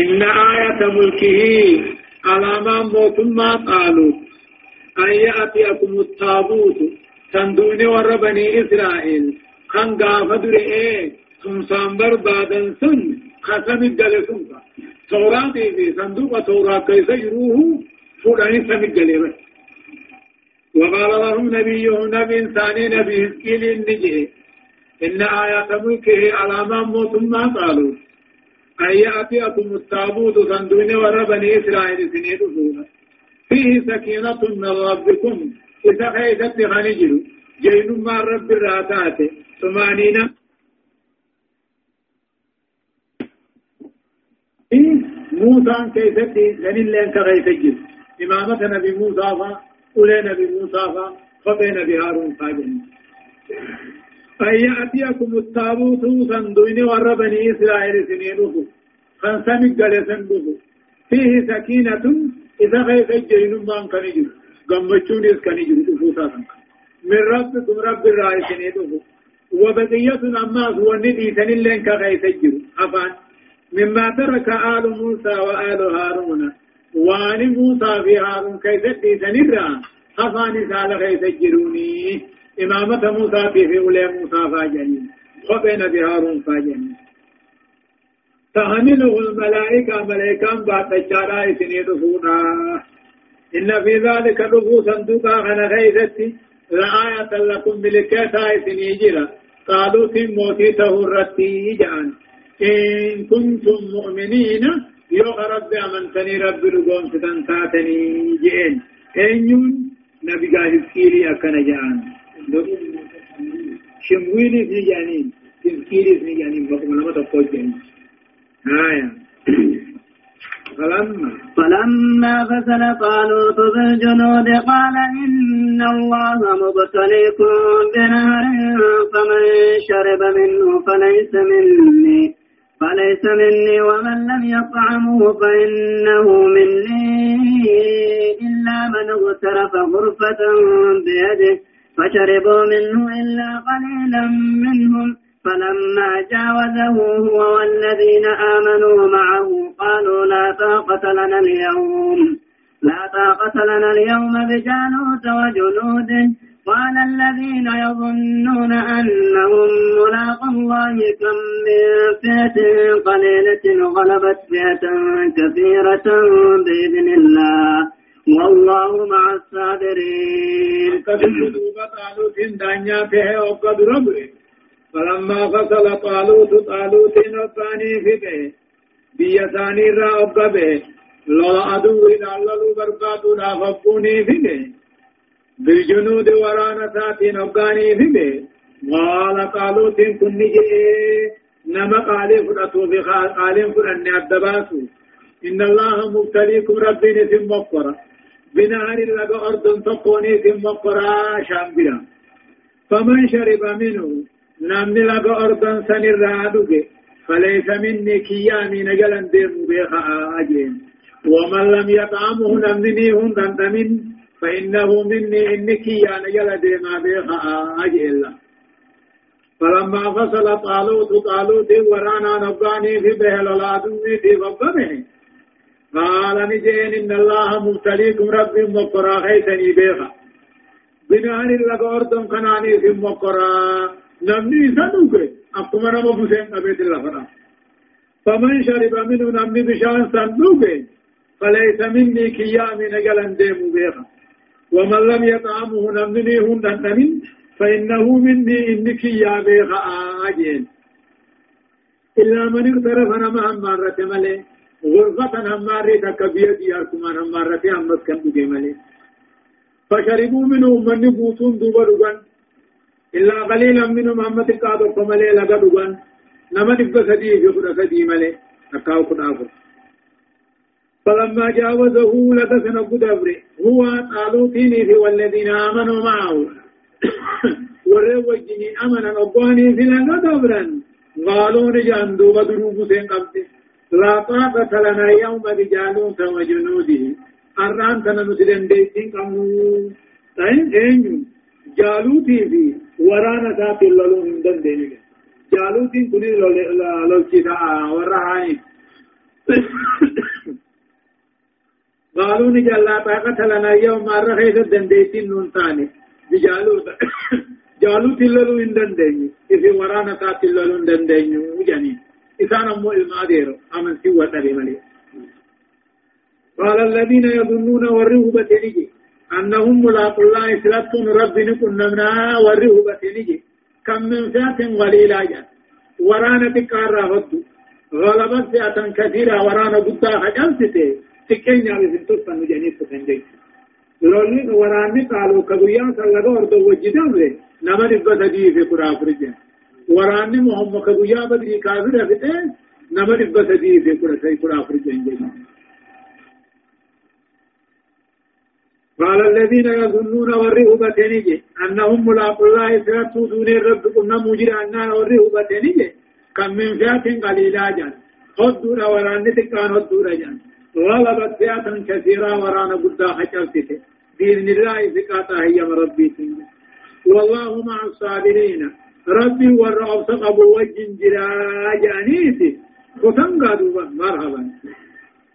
إن آية ملكه على ما موت ما قالوا. أن يأتيكم التابوت تندون ور بني إسرائيل كان قافد رئي سمسان بربادا سن. خسم الجلسون توراة في صندوق توراة كيف يروه؟ فرعني سم الجلسون وقال لهم نبيه نبي إنساني نبي هزكيل النجي إن آيات ملكه على ما موت ما قالوا. أن يأتيكم التابوت صندوق ور بني إسرائيل سنين رسولا فيه سكينة من ربكم. إذا خيست خنجر جين ما رب الراتات. ثمانين. موسى كيست لن لن كغيتجر إمامة نبي موسى فا أولي نبي موسى فا خطي نبي هارون فاجن أن يأتيكم التابوت صندوق ور بني إسرائيل سنينه خنسمك جلسن فيه سكينة إذا غيث الجين ما كان يجر قمتشون إذ تفوتا من ربكم رب الرائسين يدفو وبقية أماس والندي سنلين كغيث الجر أفان. مما ترك آل موسى وآل هارون. وآل موسى في هارون كيف سنرى؟ أفان سال غيث الجروني إمامة موسى في أولي موسى فاجنين خبين بهارون فاجنين تحمله الملائكة ملائكة بعد الشارع سنين فونا إن في ذلك دفو صندوقا خنا غيثتي لآية لكم ملكتا سنيجرا قالوا تموتي تهرتي جان. إن كنتم مؤمنين يو رب أمنتني رب رقوم ستنتاتني جئين أينيون نبي قاهد كيري أكنا جان. شمويني في جانين تذكيري في جانين بقم لما تقول جانين آية فلما. فلما فصل طالوت بالجنود قال إن الله مبتليكم بنهر فمن شرب منه فليس مني. فليس مني ومن لم يطعمه فإنه مني. إلا من اغترف غرفة بيده. فشربوا منه إلا قليلا منهم فلما جاوزه هو والذين آمنوا معه قالوا لا طاقة لنا اليوم. لا طاقة لنا اليوم بجانوت وجنوده. قال الذين يظنون أنهم ملاقوا الله كم من فئة قليلة غلبت فئة كثيرة بإذن الله. والله مع الصابرين. فلما فصل طالوت طالوت نصاني فيه بيا ثاني را أبقبه لولا عدو إن الله بربادو نافقوني فيه بالجنود ورانا ساتين أبقاني فيه قال طالوت كن نما قالي فرأتو بقال فرأني الدباسو إن الله مبتليكم ربي نسم مقرة بنهر لغا أرض تقوني ثم مقرة شامبرا فمن شرب منه نمني لك أرضا سن الرادوك فليس مني كيامي نجلا دير بيخا أجين. ومن لم يطعمه نمني هم دندمين فإنه مني إني كيا نجلا دير بيخا أجين. فلما فصل طالوت طالوت ورانا نباني في بهل العدو في غضبه قال نجين إن الله مبتليكم رب مقرا خيسني بيخا بنان لك أرضا كناني في مقرا. نمني سنوك أقوم نما بسين أبيت الله فمن شرب منه نمني بشان سنوك فليس مني كيامي نجلا ديم بيخا ومن لم يطعمه نمني هن نمن. فإنه مني إنك يا بيخا آجين. إلا من اقترف نما همارة ملي. غرفة همارة تكبير دياركمان همارة همس كم ملي فشربوا منه من بوتون دوبا دوبا إلا قليلا منهم أمة قادوا فملي لغا دوغان نما دب سدي يفر سدي ملي. أكاو كنافر فلما جاوزه لتسن قدبر هو طالوتيني في والذين آمنوا معه. وروا أمنا أبواني في لغا دبرا قالوا نجان دوبا دروب سين قبت لا طاقة لنا يوم بجالوت وجنوده أران تنمسلن ديتين قمو تين اينيو جالوتي في ورانا ذات اللولو من دندين جالوتين كني لولكي تا ورهاي قالوا نجال لا طاقة لنا اليوم مرة خيث الدنديتين نون ثاني بجالوت جالوت اللولو ان دنديني إذا ورانا تات اللولو ان دنديني وجاني إسان أمو الماديرو أمن سوى تري ملي قال الذين يظنون والرهبة نجي أنهم ملاق الله سلطون رب نكون نمنا والرهبة نجي كم من فئة قليلة جان ورانا تكارا هدو. غلبت فئة كثيرة ورانا قد خجلتته تكينيا بسنتو فنو جانيت تفنجي لولي وراني قالوا كبويا سلغا وردو وجدان لي نما نبا سدي في قرى فرجان وراني محمد كبويا بدري كافر فتة نما نبا سدي في قرى سي قرى فرجان جي قال الذين يظنون والرهبة نجي أنهم ملاقوا الله سيرتوا دون الرب قلنا مجرى أنها والرهبة نجي كم من فئة قليلة جان. خدونا وراني تكان خدونا جان. غلبت فئة كثيرة ورانا قدا حجلتك بإذن الله ثقاتا هي ربي والله مع الصابرين. ربي والرعب سقبوا وجه جرا جانيتي قادوا مرحبا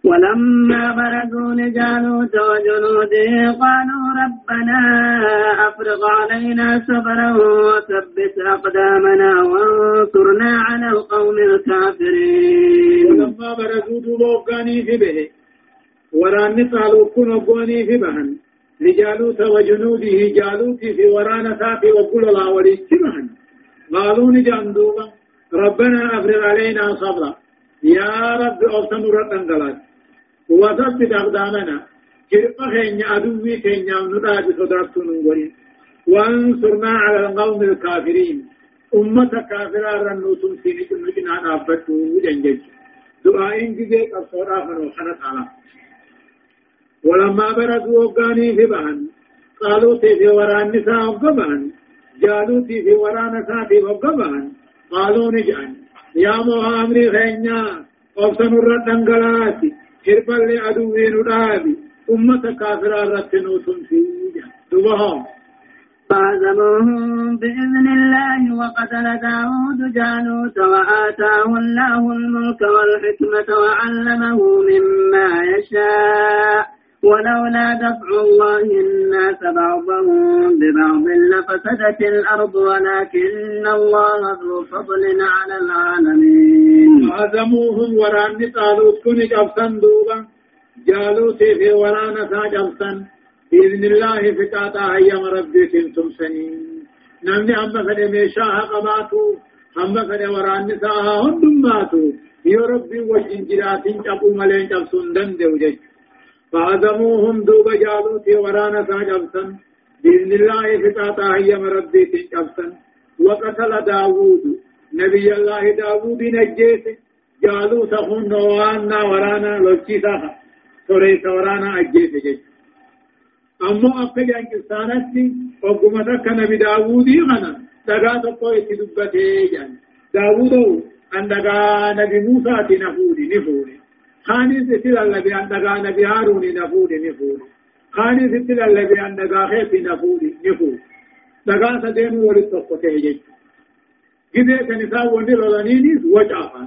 ولما برزوا لجالوت وجنوده قالوا ربنا أفرغ علينا صبرا وثبت أقدامنا وانصرنا على القوم الكافرين ولما برزوا دوبوغاني في به وران قالوا كن وقوني في بهن لجالوت وجنوده جالوت في وران ساتي وكل الله وليس بهن قالوا نجان دوبا ربنا أفرغ علينا صبرا. يا رب أوسن رتن وثبت أقدامنا كرقة خينيا أدوي خينيا نداد صدرتون ورين وانصرنا على القوم الكافرين. أمة كافرة رنوتم سينيك نجنا نابتو جنجج دعائين جيجي قصورا فنوحنا تعالى. ولما برزوا وقاني في بهن قالوا في وران نساء وقبهن جالوا في وران نساء وقبهن قالوا نجعل يا مهامري خينيا أبسن الردن قلاتي كربل لعدوين رابي أمة كافرة رتنو تنسيجا دبهم فعزموهم بإذن الله وقتل داود جالوت وآتاه الله الملك والحكمة وعلمه مما يشاء ولولا دفع الله الناس بعضهم ببعض لفسدت الأرض ولكن الله ذو فضل على العالمين. عزموهم وران طالوت كن جبسن دوبا. جالوت في ورانا جبسن بإذن الله فتاتا هيا ربي كنتم سنين. نمني أما فدي ميشاها قباتو. أما فدي وران نساها هندم ماتو يا ربي وجن جراتين جبو ملين جبسن دندو وجج فعزموهم دوب جالوت ورانا جبسن بإذن الله فتاتا هيا ربي كنتم جبسن وقتل داوود. نبي الله داوود نجيت. جالوت هن وانا ورانا لوكيسا سوري ورانا أجيت جيت أمو أقل أن كسانتي وقمتا كنبي داوودي غنا. دقا تقو يتدبته جان داوودو أن دقا نبي موسى نفودي نفودي خاني ستل الذي أن دقا نبي هارون نفودي نفودي خاني ستل الذي دقا خيف نفودي نفودي دقا سدين ولد تقوته جيت جده كنساء وندي لولانينيس وجعفا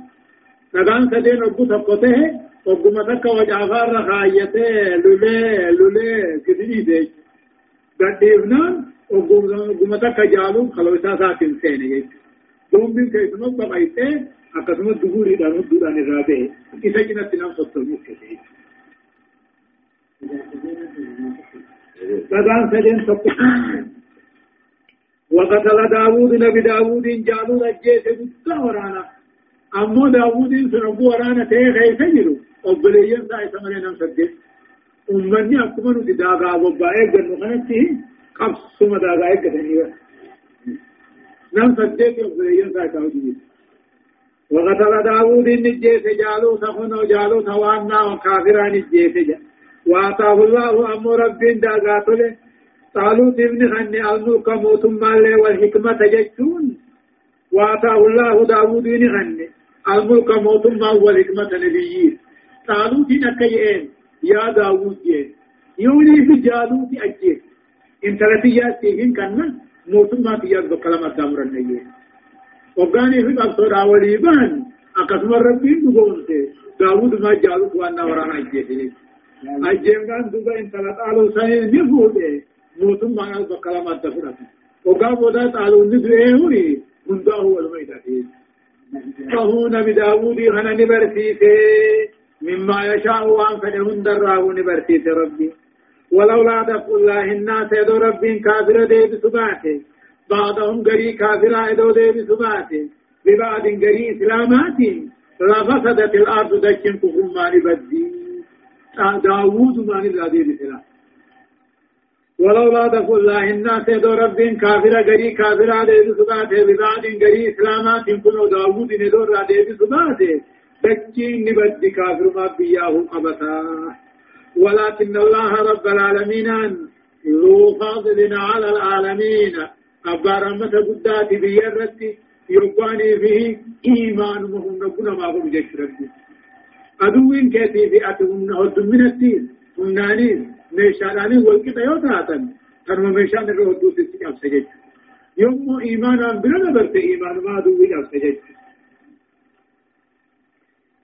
دقا سدين أبو تقوته وقم تك وجعفر رخايته لولي لولي كدني دي قديفنان وقم تك جالو خلوسا ساكن سيني جيت دوم بين كيسمو بقايته أقسم الدهور إذا مد دور عن الرابع في سجنة نفس الطلبوك فدان سجن سبقه وقتل داود نبي داود جالو رجيس بطا ورانا أمو داود سنبو ورانا تيغي سجلو أبلي يمزع سمري نمس الدين أمني أكمنو دي داغا وبا إيجر مغنبتي قبص سمى داغا إيجر نمس الدين أبلي يمزع سمري نمس الدين وقتل داود النجيس جالوت هنا جالوت وأنا وكافرا نجيس جا وآتاه الله أمر رب داغاتله طالوت ابن خني الملك موتم مالي والحكمة جتون وآتاه الله داود ابن خني الملك موتم والحكمة نبيين طالوت نكيين يا داوود جين يوني في جالوت أجين إن تلتيات تيهن كنا موتما تياد بكلمة دامر النجين وقاني في قبصر أولي بان. أقسم ربي نقول داود ما جالوت وأنا ورانا أجيه أجيه كان دوبا إن ثلاث آلو سنين نفوده موتم ما يلقى كلامات تفرق وقام ودا تعالوا نبرئه هوني من داه الميتة فهون بداود هنا نبرسيته مما يشاء وان فدهن دراه نبرسيته ربي. ولولا دفع الله الناس يدو رب كافر دي بسباته بعضهم قري كافر يدو دي بسباته ببعض قري إسلامات لفسدت الأرض دكين كفر ما نبدي داوود ما نبدي بسلام ولولا دفع الله الناس يدو رب كافر قري كافر دي بسباته ببعض قري إسلامات كنو داوود ندور دي بسباته دكين نبدي كافر ما بياه قبطا. ولكن الله رب العالمين ذو فضل على العالمين. أبار أمة قدات بيرت يقاني فيه إيمان وهم نكون ما هم جشرت. أدوين كيتي في أتهم نهد من الدين هم نانين ميشاناني والكتا يوتاتا. كانوا ميشان الرهدو تسي أفسجج يوم إيمانا بلا نبرت إيمان ما دوين أفسجج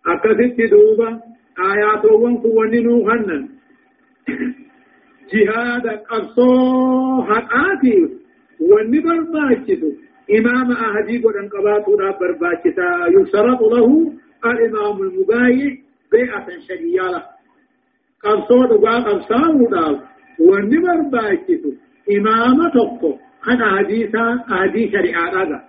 أكدت دوبا آياتوان كواني نوخنن جهاد قبصو حقاتي واني برباچتو إمام أهدي قدن قباتو دا برباچتا يشرط له الإمام المبايع بيعة شريالة قبصو دقا قبصاو دا واني برباچتو إمام تقو أنا حديثا أهدي شريعة دا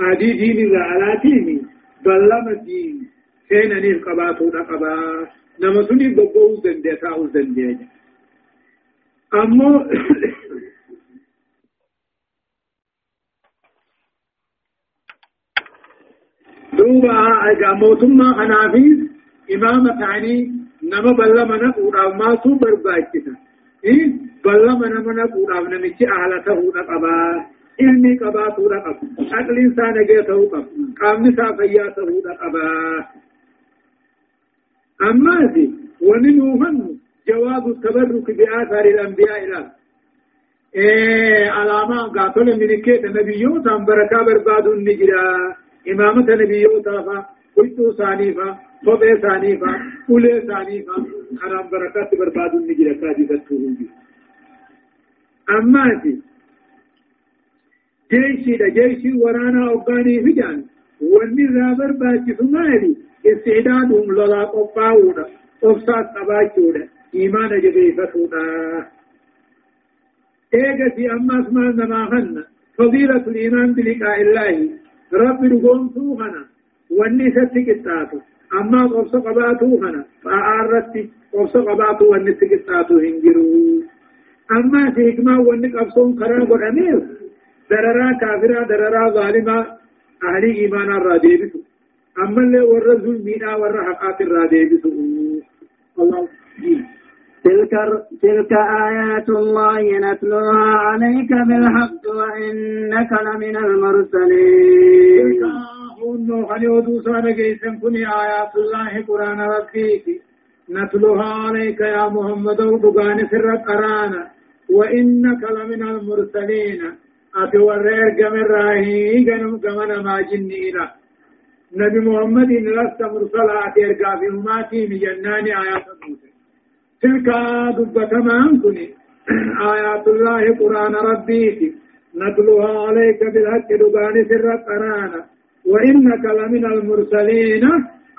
أهدي دين الرعالاتيني بلما دين. سينا نيف قباتو دا قبات نما سني بقوز دندي تاوز دندي أمو دوبا أجا موتما خنافيز إمامة عني نما بلا من قودا ما سو برباكتا إيه بلا من من قودا نمشي أهلته نقبا علمي قبا تورا قب عقل إنسان جيته قب قام نسا فياته نقبا أما ذي وننوهن جواب التبرك بآثار الأنبياء له إيه علامة قاتل من كيت نبيوتا بركة برباد النجرة إمامة نبيوتا فا قلتو ثانيفا فبه ثانيفا قولي ثانيفا خرام بركات برباد النجرة كاجدة تهوجي أما دي جيشي دا جيشي ورانا أوغاني فجان واني رابر باكي سمالي استعدادهم للا قفاونا قفصات قباكونا إيمان جبيفتنا إيجتي أما اسمع نما هن فضيلة الإيمان بلقاء الله رب رقوم توهنا والنساء تكتاتو أما قبص قباتو هنا فأعرت قبص قباتو والنساء تكتاتو هنجرو أما سيكما والنك أبصون قرار قرأمير دررا كافرا دررا ظالما أهلي إيمانا راديبتو أما اللي ورى ظلمينا ورى حقات الراديبتو الله تلك تلك آيات الله نتلوها عليك بالحق وإنك لمن المرسلين. جيسن كني آيات الله قرآن ربك نتلوها عليك يا محمد ودقان سر قرانا وإنك لمن المرسلين. أتورر جمر راهي جنم جمنا ما جنينا. نبي محمد لست مرسلا أترقى في هماتي من جنان آيات موسى تلك دبتما أنكني آيات الله قرآن ربيك. نتلوها عليك بالحق دبان سر قرانا وإنك لمن المرسلين.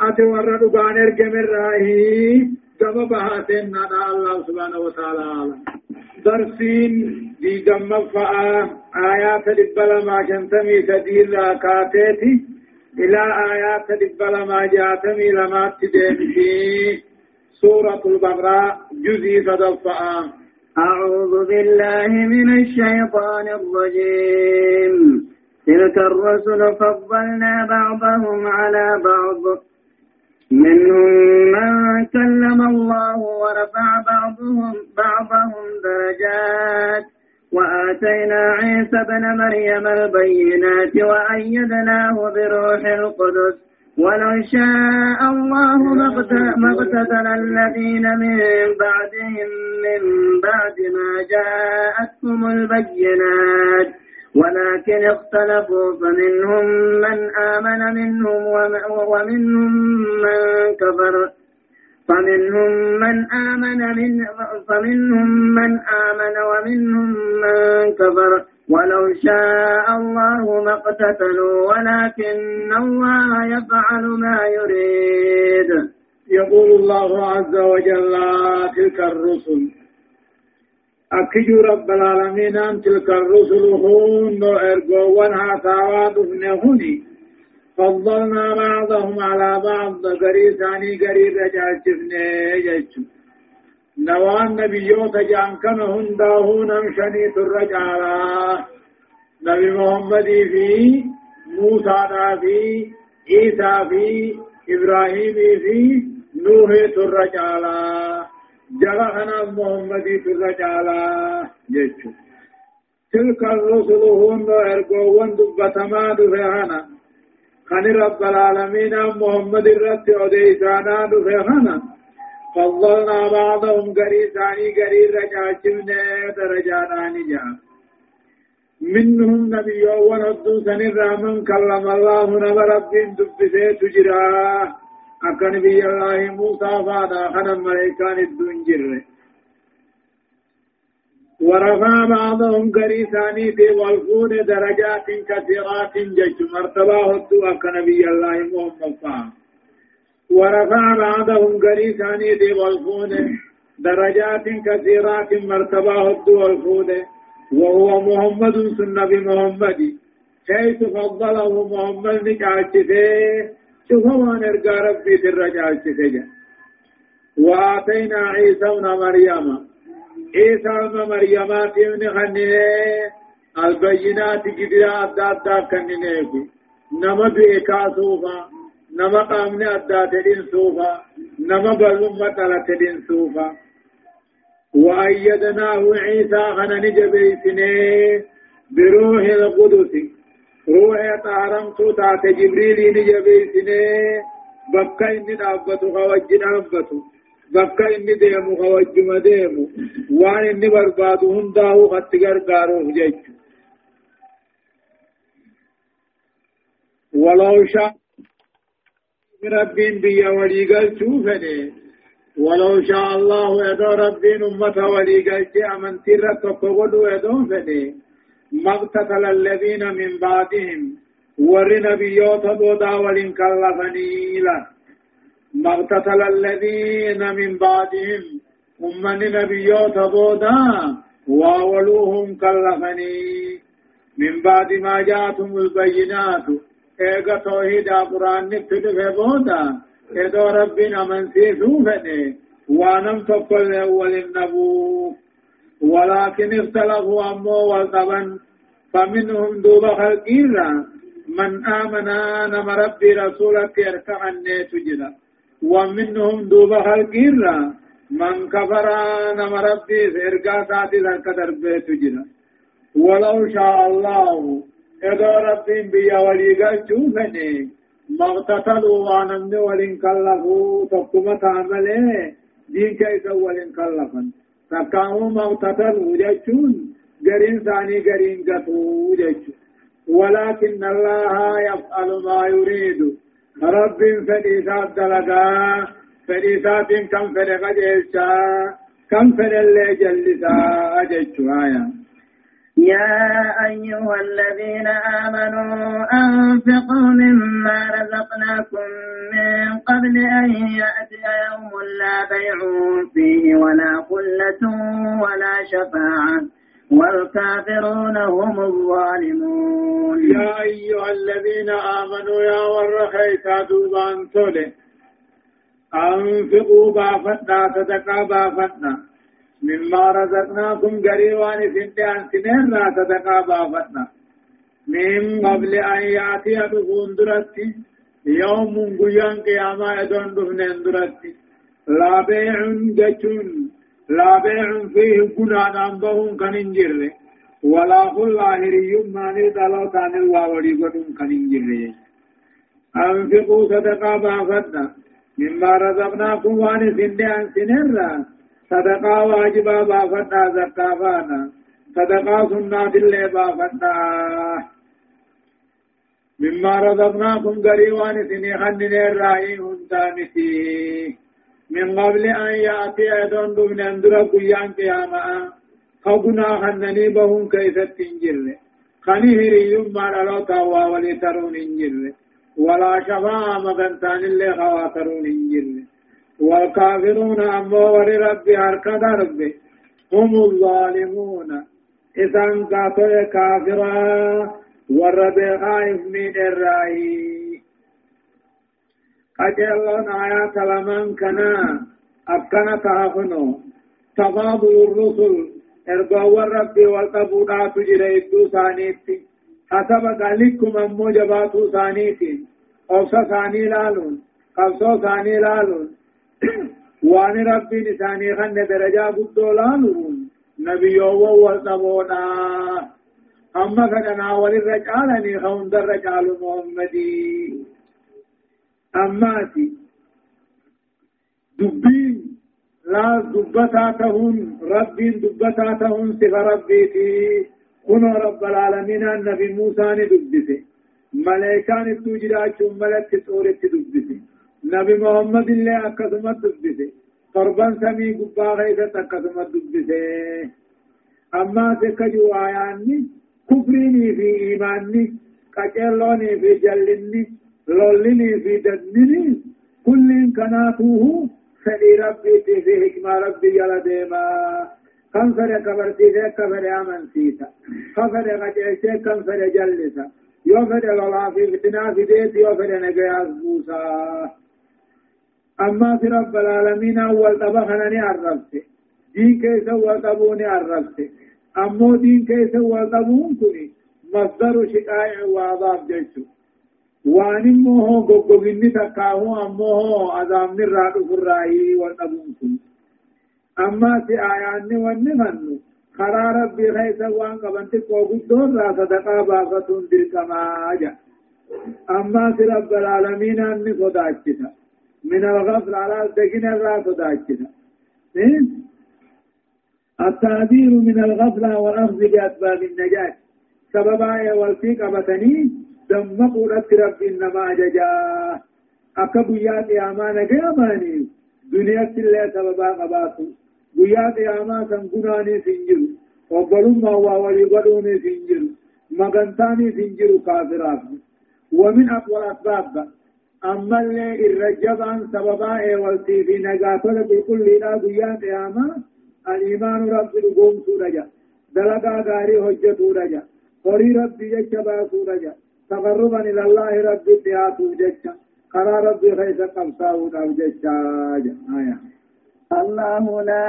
أتور دبان ارجم الراهي كما بهاتنا الله سبحانه وتعالى درسين دي جم فآ آيات دبلا ما جنتمي تدير راكاتيتي إلى آيات دبلا ما جاتمي لما تدمشي سورة البقرة جزء تدفع. أعوذ بالله من الشيطان الرجيم. تلك الرسل فضلنا بعضهم على بعض. منهم من كلم الله ورفع بعضهم بعضهم درجات. وآتينا عيسى بن مريم البينات وأيدناه بروح القدس. ولو شاء الله ما اقتتل الذين من بعدهم من بعد ما جاءتهم البينات. ولكن اختلفوا فمنهم من آمن منهم ومنهم من كفر. فمنهم من آمن من فمنهم من آمن ومنهم من كفر. ولو شاء الله ما اقتتلوا ولكن الله يفعل ما يريد. يقول الله عز وجل تلك الرسل. أكجو رب العالمين أن تلك الرسل هون إرقوان هاتاوات ابنهني فضلنا بعضهم على بعض. قري ثاني قري رجال شفني يجو نوان نبيوت جان كان هنداهون امشني الرجالا نبي محمد في موسى في عيسى في إبراهيم في نوح الرجالا جرحنا محمد الرجالا يجو تلك الرسل هن ارقوان دبتما دفعنا. خن رب العالمين محمد الرد وديسانا دفعنا. فضلنا بعضهم قري ثاني قري رجاجمنا درجانا نجا. منهم نبي ونبدو سن الرحمن كلم الله نبى رب دبسي تجرا. أكن بي الله موسى فادا خنا ملائكان الدنجر ورفع بعضهم قريساني في والفون درجات كثيرات جج مرتبة هدو أكنبي الله محمد فاهم ورفع بعضهم قريساني في والفون درجات كثيرات مرتبة هدو والفون وهو محمد سنة بمحمد. حيث فضله محمد نكاشته شوفوا ما نرجع ربي الرجال وآتينا عيسى ابن مريم. عيسى ابن مريم ابن خننه البينات جدرا أدى أدى كننه نما بيكا سوفا نما قامن أدى تدين سوفا نما بلوم مطلع تدين سوفا وأيدناه عيسى خنن جبيسنه بروح القدس روح طهرمتو تات جبريل نجبيسنه بكا إني نابتو خوجي bakka inni deemu ka wajjuma deemu waan inni barbaadu hundaahu katti gargaaruuf jechu. ولو شاء رب بي وليقل شوفني ولو شاء الله يدو رب أمة وليقل أمن ترى تقبلوا يدو فني. ما اقتتل الذين من بعدهم. ور نبيوت بودا ولن كلفني له ما اقتتل الذين من بعدهم. أمن نبيوت بودا وأولوهم كلفني من بعد ما جاءتهم البينات. ايغا توحيد قرآن نفتد بودا ادو ربنا من سيسو فني وانم تقل اول النبو ولكن اختلفوا امو والطبن فمنهم دوب خلقيرا من آمن نم ربي رسولك يركع النيت جدا ومنهم دوبا خلقيرا من كفر نما ربي سرقا ساتي ذلك دربيت جنا ولو شاء الله إذا ربي بيا وليقا شوفني مغتتلوا وانمن ولن كلفوا تقوم تعمله دين كيس ولن كلفا تكاو مغتتلوا جيشون قرين ثاني قرين قطو جيشون ولكن الله يفعل ما يريد. رب فديسات دلقا فديسات كم فدق جيشا كم اللي جلسا أجيشها يا أيها الذين آمنوا أنفقوا مما رزقناكم من قبل أن يأتي يوم لا بيع فيه ولا قلة ولا شفاعة والكافرون هم الظالمون. يا أيها الذين آمنوا يا ورخيسا دوبان تولي أنفقوا بافتنا صدقا بافتنا مما رزقناكم قريوان سنتان سنين لا صدقا بافتنا من قبل أن يأتي دفون درتي يوم قيان قياما يدون دفنين درتي لا بيع جتون لا بيع فيه قنا نمبهم كان انجر ولا قل ظاهري ما ندلو تان الواوري قدم كان انجر أنفقوا صدقا بافتنا مما رزقناكم وان سنة عن سنرا صدقا واجبا بافتنا زكافانا صدقا سنات اللي بافتا مما رزقناكم قريوان سني خنن الرأي هنتامتي من قبل أن يأتي أدون دون أندر قيان قياما خبنا خنني بهم كيف تنجر خني هريم ما رلو توا ولي ترون انجر ولا شفاء مغنتان اللي خواترون انجر والكافرون أمو ولرب هركد ربي. هم الظالمون. كافرا. ورب خائف من الرأي. قجلون آيات لمن كنا أبكنا تهفنو تفاضل الرسل. إرقوا الرب والقبوضات جريدو ثانيتي. حسب أمو جباتو ثانيتي. أوسا ثاني لالون. ثاني لالون. وان ربي نساني خن درجة قدو لالون نبيو والقبوضا أما فدنا وللرجالني خون در رجال محمدي أماتي دبين لا دبتا تهون ربين دبتا تهون صفة ربيتي كنو رب العالمين النبي موسى ندبته ملائكان التوجرات ملك تورت دبته نبي محمد الله أكثمت دبته قربان سمي قبا غيثة أكثمت دبته أما تكجو آياني كفريني في إيماني قجلوني في جلني لولني في ددني كل كناتوه فدي ربي في حكمة ربي يلا ديما كم فر كبرتي ذي كفر آمن سيتا كفر قجيسي كم فر جلسا۔ يو فر لولا في فتنا في ديت يو فر نقياس بوسا أما في رب العالمين أول طبخنا عرفت دين كيس أول طبوني عرفت أمو دين كيس أول طبون كني مصدر شقائع وعذاب جيشو وان امه غوغوغني تکاو امه عذاب نرا دفراي ونبونكم اما سي آيان وني منو خرا ربي خيس وان قبنت قوغدون را صدقا بافتون دركما جا اما سي رب العالمين اني صداچتا من الغفل على دقين را صداچتا التعبير من الغفلة والأخذ بأسباب النجاة. سببا والفيق أبتني دم قولت رب إنما ججا. أكا بيا قياما نجي أماني دنيا تلي سببا قباتو بيا قياما سنقناني سنجر. وبلوما وولي بلوني سنجر. مغنتاني سنجر كافرات. ومن أقوى الأسباب. أما اللي الرجبا سببا والتي في نجاتل بكل لا بيا قياما الإيمان رب القوم سورجا. دلقا غاري حجة رجا قري ربي جشبا سورجا. تقربا إلى الله رب الديات وجدت قرى ربي خيس قبصاه وجدت آية. الله لا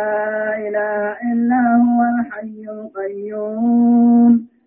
إله إلا هو الحي القيوم.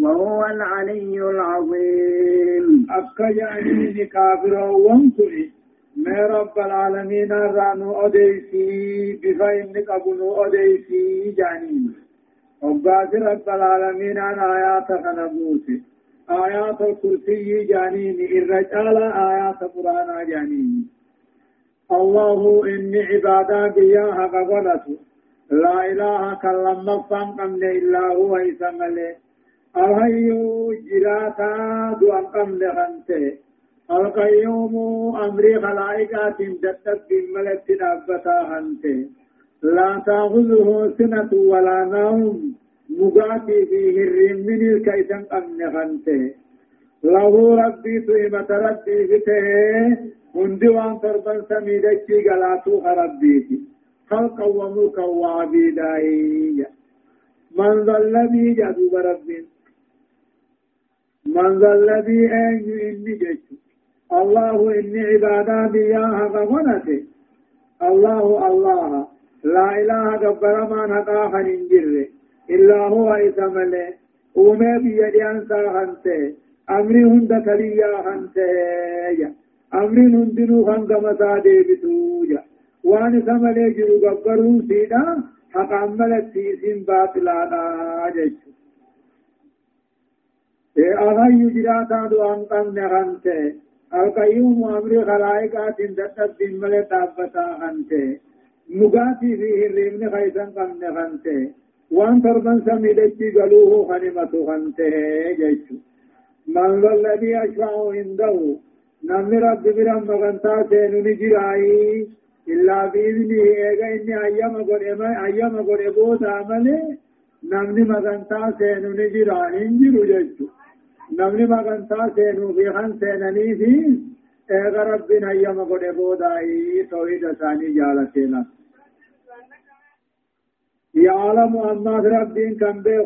وهو العلي العظيم. أكجعني كافر وانكري ما رب العالمين رانو أديسي بفاين قبنو أديسي جانين وقاد رب العالمين ان آيات خنبوت آيات الكرسي جانين الرجال آيات قرآن جانين الله إني عبادا بيا حقبلت لا إله كلم فان قمن إلا هو إسمله الهيو جراتا دوان قمن خنته القيوم أمري خلائقات جدت بالملك نبتا خنته لا تأخذه سنة ولا نوم مقاتي فيه الرمين الكيسن أمن خنته له ربي طيبة ربي فته هندي وان تربا سميدتي قلاتو ربيتي خلقا وملكا وعبيداي من الذي جدوب ربي من ذا الذي أين إني جيت الله إني عبادا بياها الله الله. لا إله ننجر. إلا هو بيدي أنسى أمري هند أمري سملي جرو سيدا حق عملت سيسين باطلانا أغايو جراتا دوان قم نغنته القيوم أمري خلائقات دتت دمال تابتا هنته مغاتي فيه الرمن خيسا قم نغنته وان تربن سميدتي قلوه خنمة خنته جيشو من الذي أشفع عنده نمني رب برم مغنتا سينو نجرائي إلا بإذنه إيغا إني أيام قد أيام قد أبوت عمله نمني مغنتا سينو نجرائي انجرو جيشو نمني مغنتا سينو في خان سينني في إيغا ربنا أيام قد عمله توحيد ثاني جالتنا يعلم أن ربين كم بي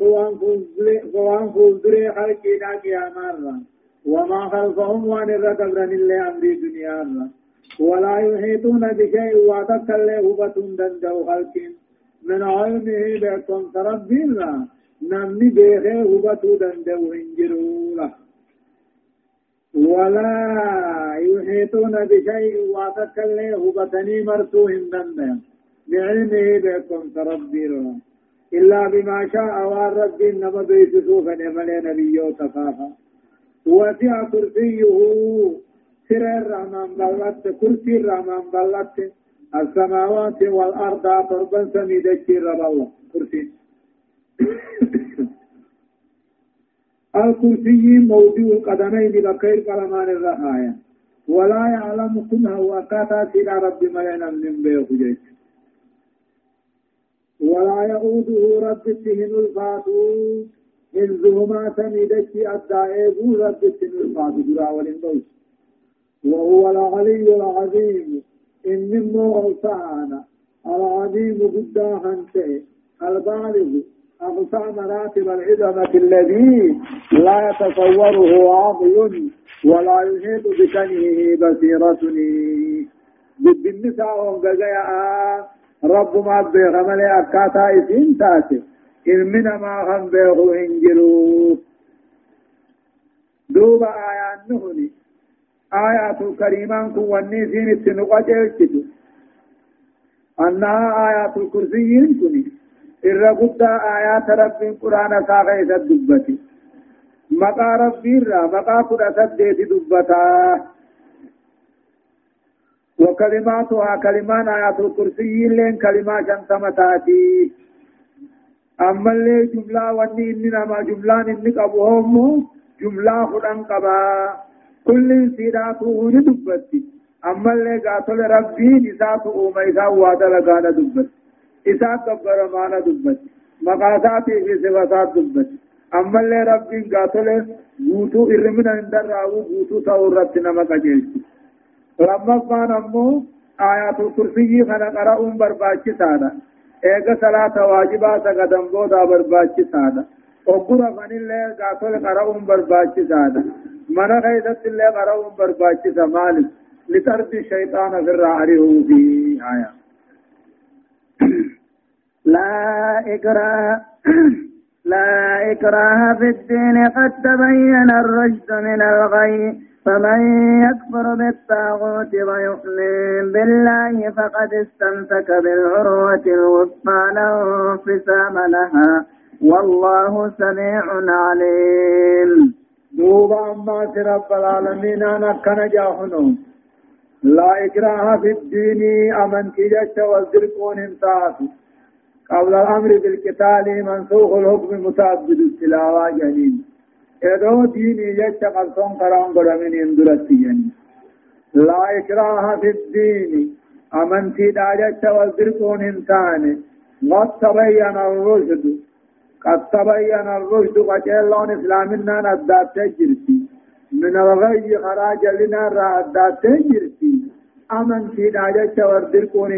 غوان فوزري خلقنا قياما وما خلفهم وان الرقبرن اللي أمري دنيا ولا يحيطون بشيء واتكل هبة دندو خلق من علمه بكم ربين لا نمني بيخي هبة دندو انجرولا ولا يحيطون بشيء واتكل هبة مرسوهم دندو بعلمه بكم تربيرا إلا بما شاء والرب إنما بيسسو فنمل نبي تفافا. وسع كرسيه سر الرحمن بلت كرسي الرحمن بلت. السماوات والأرض تربا سميدك رب الله. كرسي. الكرسي موضوع القدمين بخير قلمان الرحايا ولا يعلم كنها وكاتا سيدا رب ملينا من بيه ولا يؤوده رب التهن الفاتو إنزهما سميدك الدائب رب التهن الفاتو جرا ولندوس وهو العلي العظيم. إن مو سعانا العظيم قدا هنته البالغ. أقصى مراتب العظمة الذي لا يتصوره عاقل ولا يحيط بكنه بصيرتني. بالنساء هم رب ما بيغ ملي أكاتا إسين تاتي. إلمنا ما هم بيغو هنجرو دوبا آيات نهني. آيات الكريمان كون ونيسين التنقى جلتو أنها آيات الكرسيين كني إرقود آيات رب القرآن ساقيت الدبتي مقا ربي را مقا قرأت ديت دبتا وكلماتها كلمان آيات الكرسي لين كلمة شنتم تاتي أما اللي جملة واني إننا ما جملة إنك أبوهم جملة خدان قبا كل سيراته ندبتي أما اللي قاتل ربي نساته أوما إسا وادا لغانا دبت إسا قبر مانا دبت مقاساتي في صفات دبت أما اللي ربي قاتل بوتو إرمنا اندر راو بوتو تورتنا مقاجلتي لما كان أمو آيات الكرسي خنا قرأون برباچي سادا ايغا صلاة واجبا سقدم بودا برباچي سادا وقرا فن الله قاتل قرأون برباچي سادا من خيدت الله قرأون برباچي سمالك لترد الشيطان في الرعره في آية لا إكراه لا إكراه في الدين قد تبين الرشد من الغي. فمن يكفر بالطاغوت ويؤمن بالله فقد استمسك بالعروة الوثقى لا انفصام لها. والله سميع عليم. دوبا أما رب العالمين أنا كان جاهنهم لا إكراه في الدين أمن كجت والزرقون انتهت قبل الأمر بالقتال منسوخ الحكم متعدد التلاوة جنين. ادو ديني جت قلتون قرآن قرمين اندرتي يعني لا إكراه في الدين. أمنتي داجت والدركون إنسان. قد تبين الرشد. قد تبين الرشد قجلون إسلامنا ندات تجرتي من الغي خراج لنا رأدات تجرتي أمنتي داجت والدركون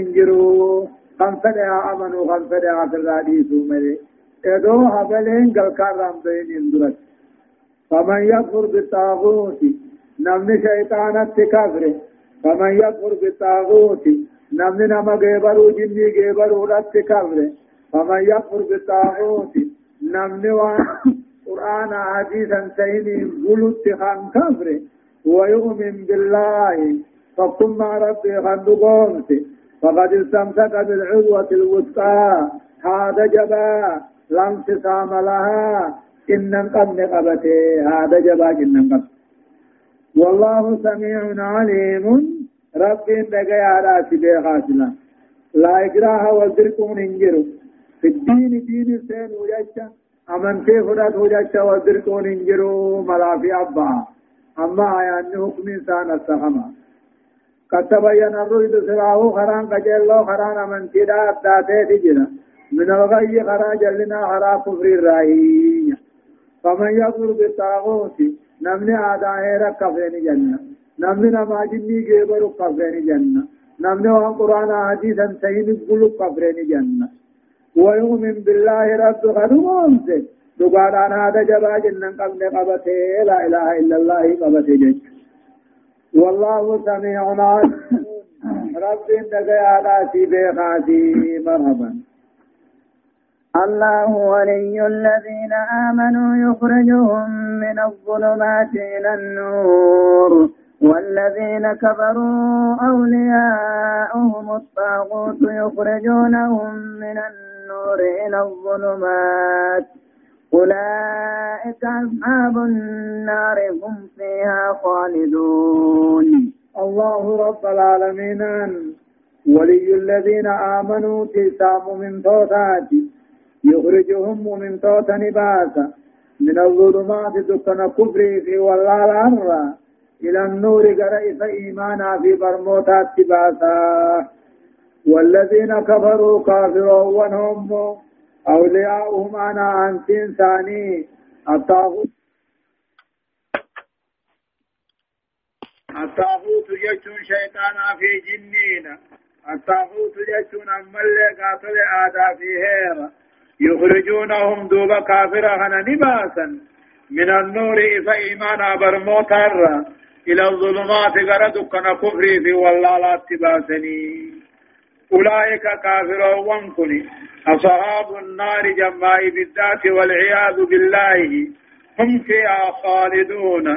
انجرو خمسة أمنوا خمسة في الراديس ملي ادو هبلين قل كارم بين اندرتي فمن يكفر بالطاغوت نمن شيطانة كفر فمن يكفر بالطاغوت نمن نما غيبرو جني غيبرو رت كفر فمن يكفر بالطاغوت نمن وان قرآن حديثا سيني قلت خان كفر ويؤمن بالله فقم ربي خان قومت فقد استمسك بالعروة الوثقى. هذا جبا لم تسام لها. إن قد قبته هذا جبا إن قد والله سميع عليم. ربي دقى على سبي خاسلا لا إكراه والدركم انجروا في الدين دين سين وجدت. أمنتي فرات وجدت والدركم انجروا ملا في أبا. أما آيان حكم إنسان السخما. قد تبين الرشد سراه خران قجلو خران أمنتي دا أبداته تجرا من الغي خرا جلنا خرا كفر الرأي فمن يقول بالطاغوت نمني آدائه ركفين جنة. نمني نماجني جيبر كفين جنة. نمني وان قرآن حديثا سيد قلوب كفرين جنة. ويؤمن بالله رب خدومت دقاران هذا جبا جنن قبل قبته لا إله إلا الله قبته جج والله سميع عليم. رب دقى على سيبه خاتي مرحبا. الله ولي الذين آمنوا يخرجهم من الظلمات إلى النور. والذين كفروا أولياؤهم الطاغوت يخرجونهم من النور إلى الظلمات. أولئك أصحاب النار هم فيها خالدون. الله رب العالمين. ولي الذين آمنوا تسام من توتات يخرجهم من توت نباسا من الظلمات دكنا كفري في والله الأمر إلى النور قرئ إيمانا في برموتات تباسا والذين كفروا كافرون هم أولياؤهم أنا أنتين ثاني. الطاغوت الطاغوت يجون شيطانا في جنين. الطاغوت يجون أمالي قاتل آدا في هيرا يخرجونهم دوبا كافرا هنا نباسا. من النور إذا إيمانا برموتا إلى الظلمات غردك كفري في والله لا تباسني أولئك كافرون كني أصحاب النار جماع بالذات والعياذ بالله. هم فيها خالدون.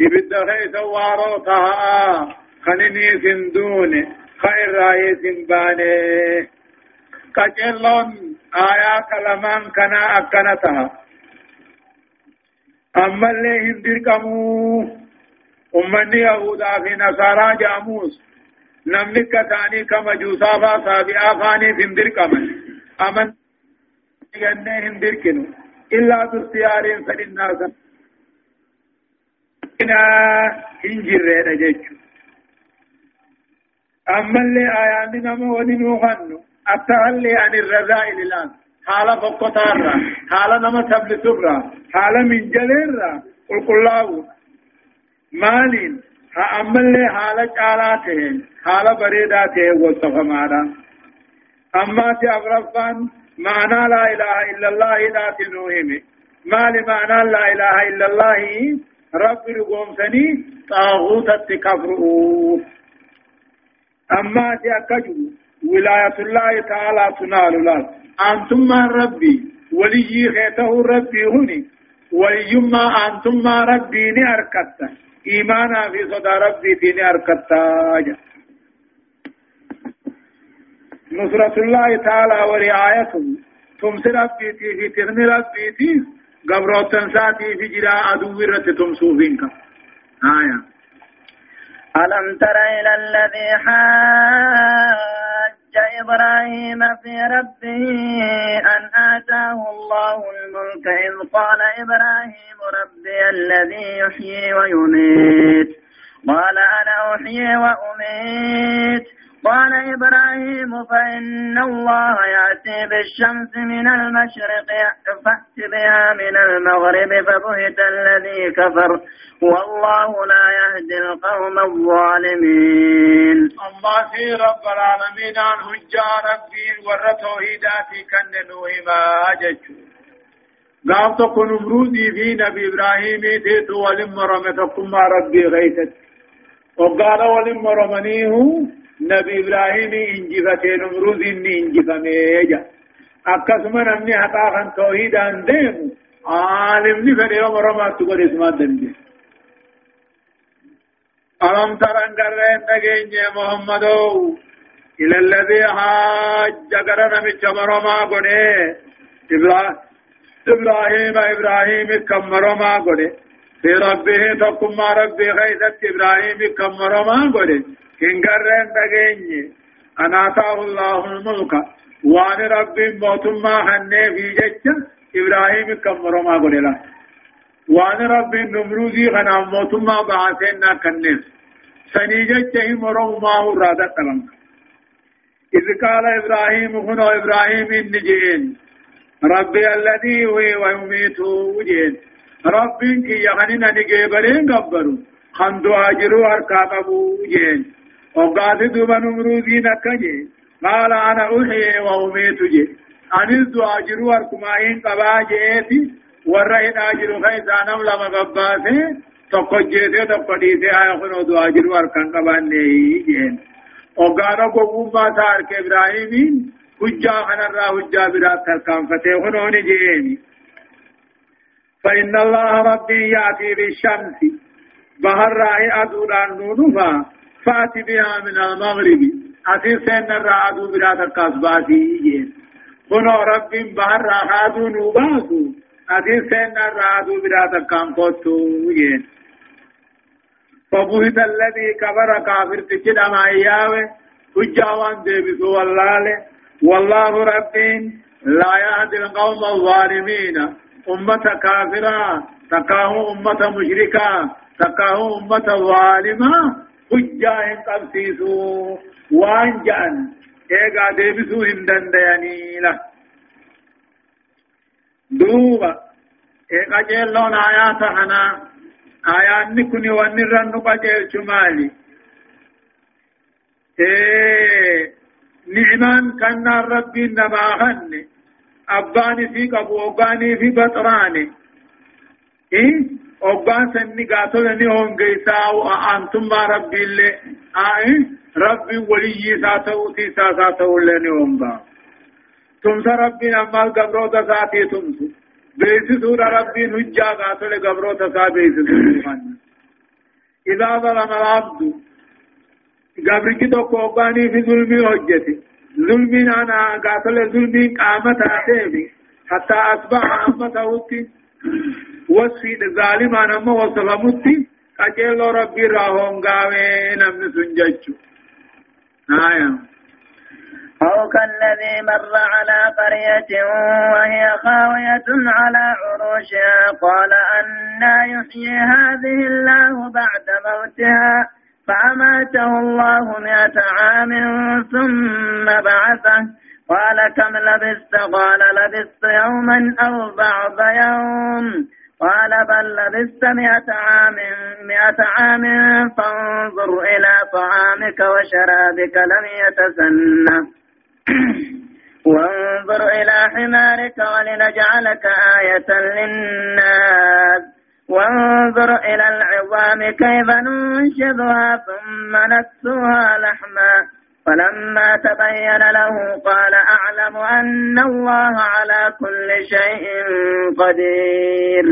إبدا خيث واروتها خنني سندون. خير رأي سنباني كجلون. آيات لمن كنا أكنتها. أما اللي هندر كمو أمني يهودا في نصارى جاموس. نملك كتاني كما جوسا فا سابعا فاني في هندر كمن أمن ينه هندر كنو إلا تستيارين سن الناس إنا هنجر رجيجو أما اللي آيان نمو ونمو غنو التعلي عن الرذائل الآن حالة فقطارة حالة نما تبل سبرة حالة من جليرة قل قل مالين ها أمالي حالة جالاته حالة بريداته وصف مانا أما تي أغرفان معنى لا إله إلا الله لا تنوهم مال معنى لا إله إلا الله رب رقوم سني طاغوت التكفرؤ أما تي أكجو ولاية الله تعالى تنال لك أنتم ما ربي ولي خيته ربي هني. وليما أنتم ما ربي نأركت إيمانا في صدى ربي في نأركت نصرة الله تعالى ورعايته. تمس ربي في تغن ربي في قبر تنساتي في جراء عدو رت تمسوفينك آية. ألم تر إلى الذي حاج إبراهيم في ربه أن آتاه الله الملك إذ قال إبراهيم ربي الذي يحيي ويميت. قال أنا أحيي وأميت. قال إبراهيم فإن الله يأتي بالشمس من المشرق فأت بها من المغرب فبهت الذي كفر والله لا يهدي القوم الظالمين. الله في رب العالمين عن هجا ربي ورتوحيداتي كن نوهما أججو قام تكون نمرودي في نبي إبراهيم تيتو ولم رمتكم ربي غيثت. وقال ولم رمنيه نبي إبراهيم إنجفتي نمروز إني إنجفمي جا أكسما نمني حقا خان توحيدا ديمو عالم ني فدي مرما تقول اسمه دندي ألم تر أن قرين نجين محمد إلى الذي حاج قرن من مرما قني إبراهيم إبراهيم كم مرما قني في ربه تقم ربي غيثت إبراهيم كم مرما قني إن قرين نجين أنا أتاه الله الملك. وان ربي موتما هنه في جج إبراهيم كمرو ما قل وان ربي نمروزي خنا موتما بعثنا كنس سني جج مرو ما هو رادا تلم إذ قال إبراهيم هنا إبراهيم النجين ربي الذي هو ويميت وجين ربي كي يغنين نجيبرين قبرو خندو أجرو أركاقبو وجين وقاد دوبا نمروزي نكجي. قال أنا أحيي وأميت جي. أنز أجرو أركمائين قبا جيتي ورأيت أجرو خيسا نملا مقباسي. تقجيتي تقديتي آيا خنو دو أجرو أركان قبان نهي جين وقانا قبوما تارك إبراهيمين حجا خنرا حجا برات تركان فتح خنو نجيني فإن الله ربي يأتي بالشمس. بهر رأي أدوران نونفا. فأتي بها من المغرب. أتي سن الرعدو بلا تقصباتي جين كنو رب بحر رعدو نوباسو أتي سن الرعدو بلا تقامقوتو جين فبهت الذي كبر كافر تجد ما إياه حجاوان ديبسو والله والله رب لا يهدي القوم الظالمين. أمة كافرة. تكاه أمة مشركة. تكاه أمة ظالمة. حجا ان قبسيسو وان جان ايغا ديبسو هندن دياني لا دوبا ايغا جيلون آيات هنا آيات نكوني ونرن نقجل شمالي إيه نعمان كان ربي نما هن أباني في قبو أباني في بطراني إيه obbaan sanni gaatolani hongeysaa antummaa rabbiillee ai rabbiin waliyyii isaa ta'uuti isaa isaa ta'ullee ni hongaa tumsa rabbiin ammaas gabroota isaatii tumsu beeksisuudha rabbiin hujjaa gaatole gabroota isaa beeksisuu إذا ظلم العبد قبرك توكو أباني في ظلمي هجتي ظلمي أنا قاتل ظلمي قامت أتيبي حتى أصبح أمته وصفي ظالما نما وصفمتي قجل ربي راهون غاوي نمن سنججو آية أو كالذي مر على قرية وهي خاوية على عروشها قال أنا يحيي هذه الله بعد موتها فأماته الله مئة عام ثم بعثه قال كم لبست قال لبست يوما أو بعض يوم. قال بل لبست مئة عام مئة عام فانظر إلى طعامك وشرابك لم يتسنه. وانظر إلى حمارك ولنجعلك آية للناس. وانظر إلى العظام كيف ننشدها ثم نكسوها لحما. فلما تبين له قال أعلم أن الله على كل شيء قدير.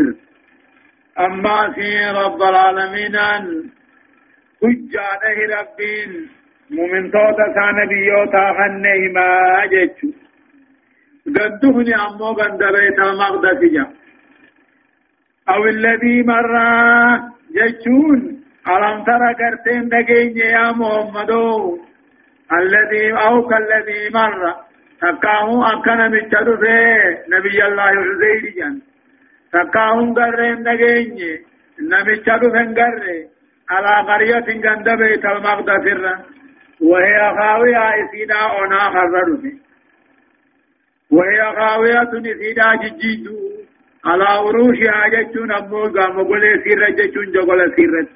أما في رب العالمين حجانه ربين مؤمن توتا سانبيوتا خنه ما جيتشو قدهني أمو قد بيت المقدس جا. أو الذي مر جيتشون ألم ترى كرتين دقين يا محمدو. الذي أو كالذي مر. تكاهو أكنا متشرفه نبي الله عزيز جان. تكاهو قرين نجيني. نمتشرفه قرين على قرية جند بيت المقدس وهي خاوية إسيدا أنا خررته وهي خاوية إسيدا ججيدو على عروشها جتون أمو قام قول سيرة جتون جقول سيرة.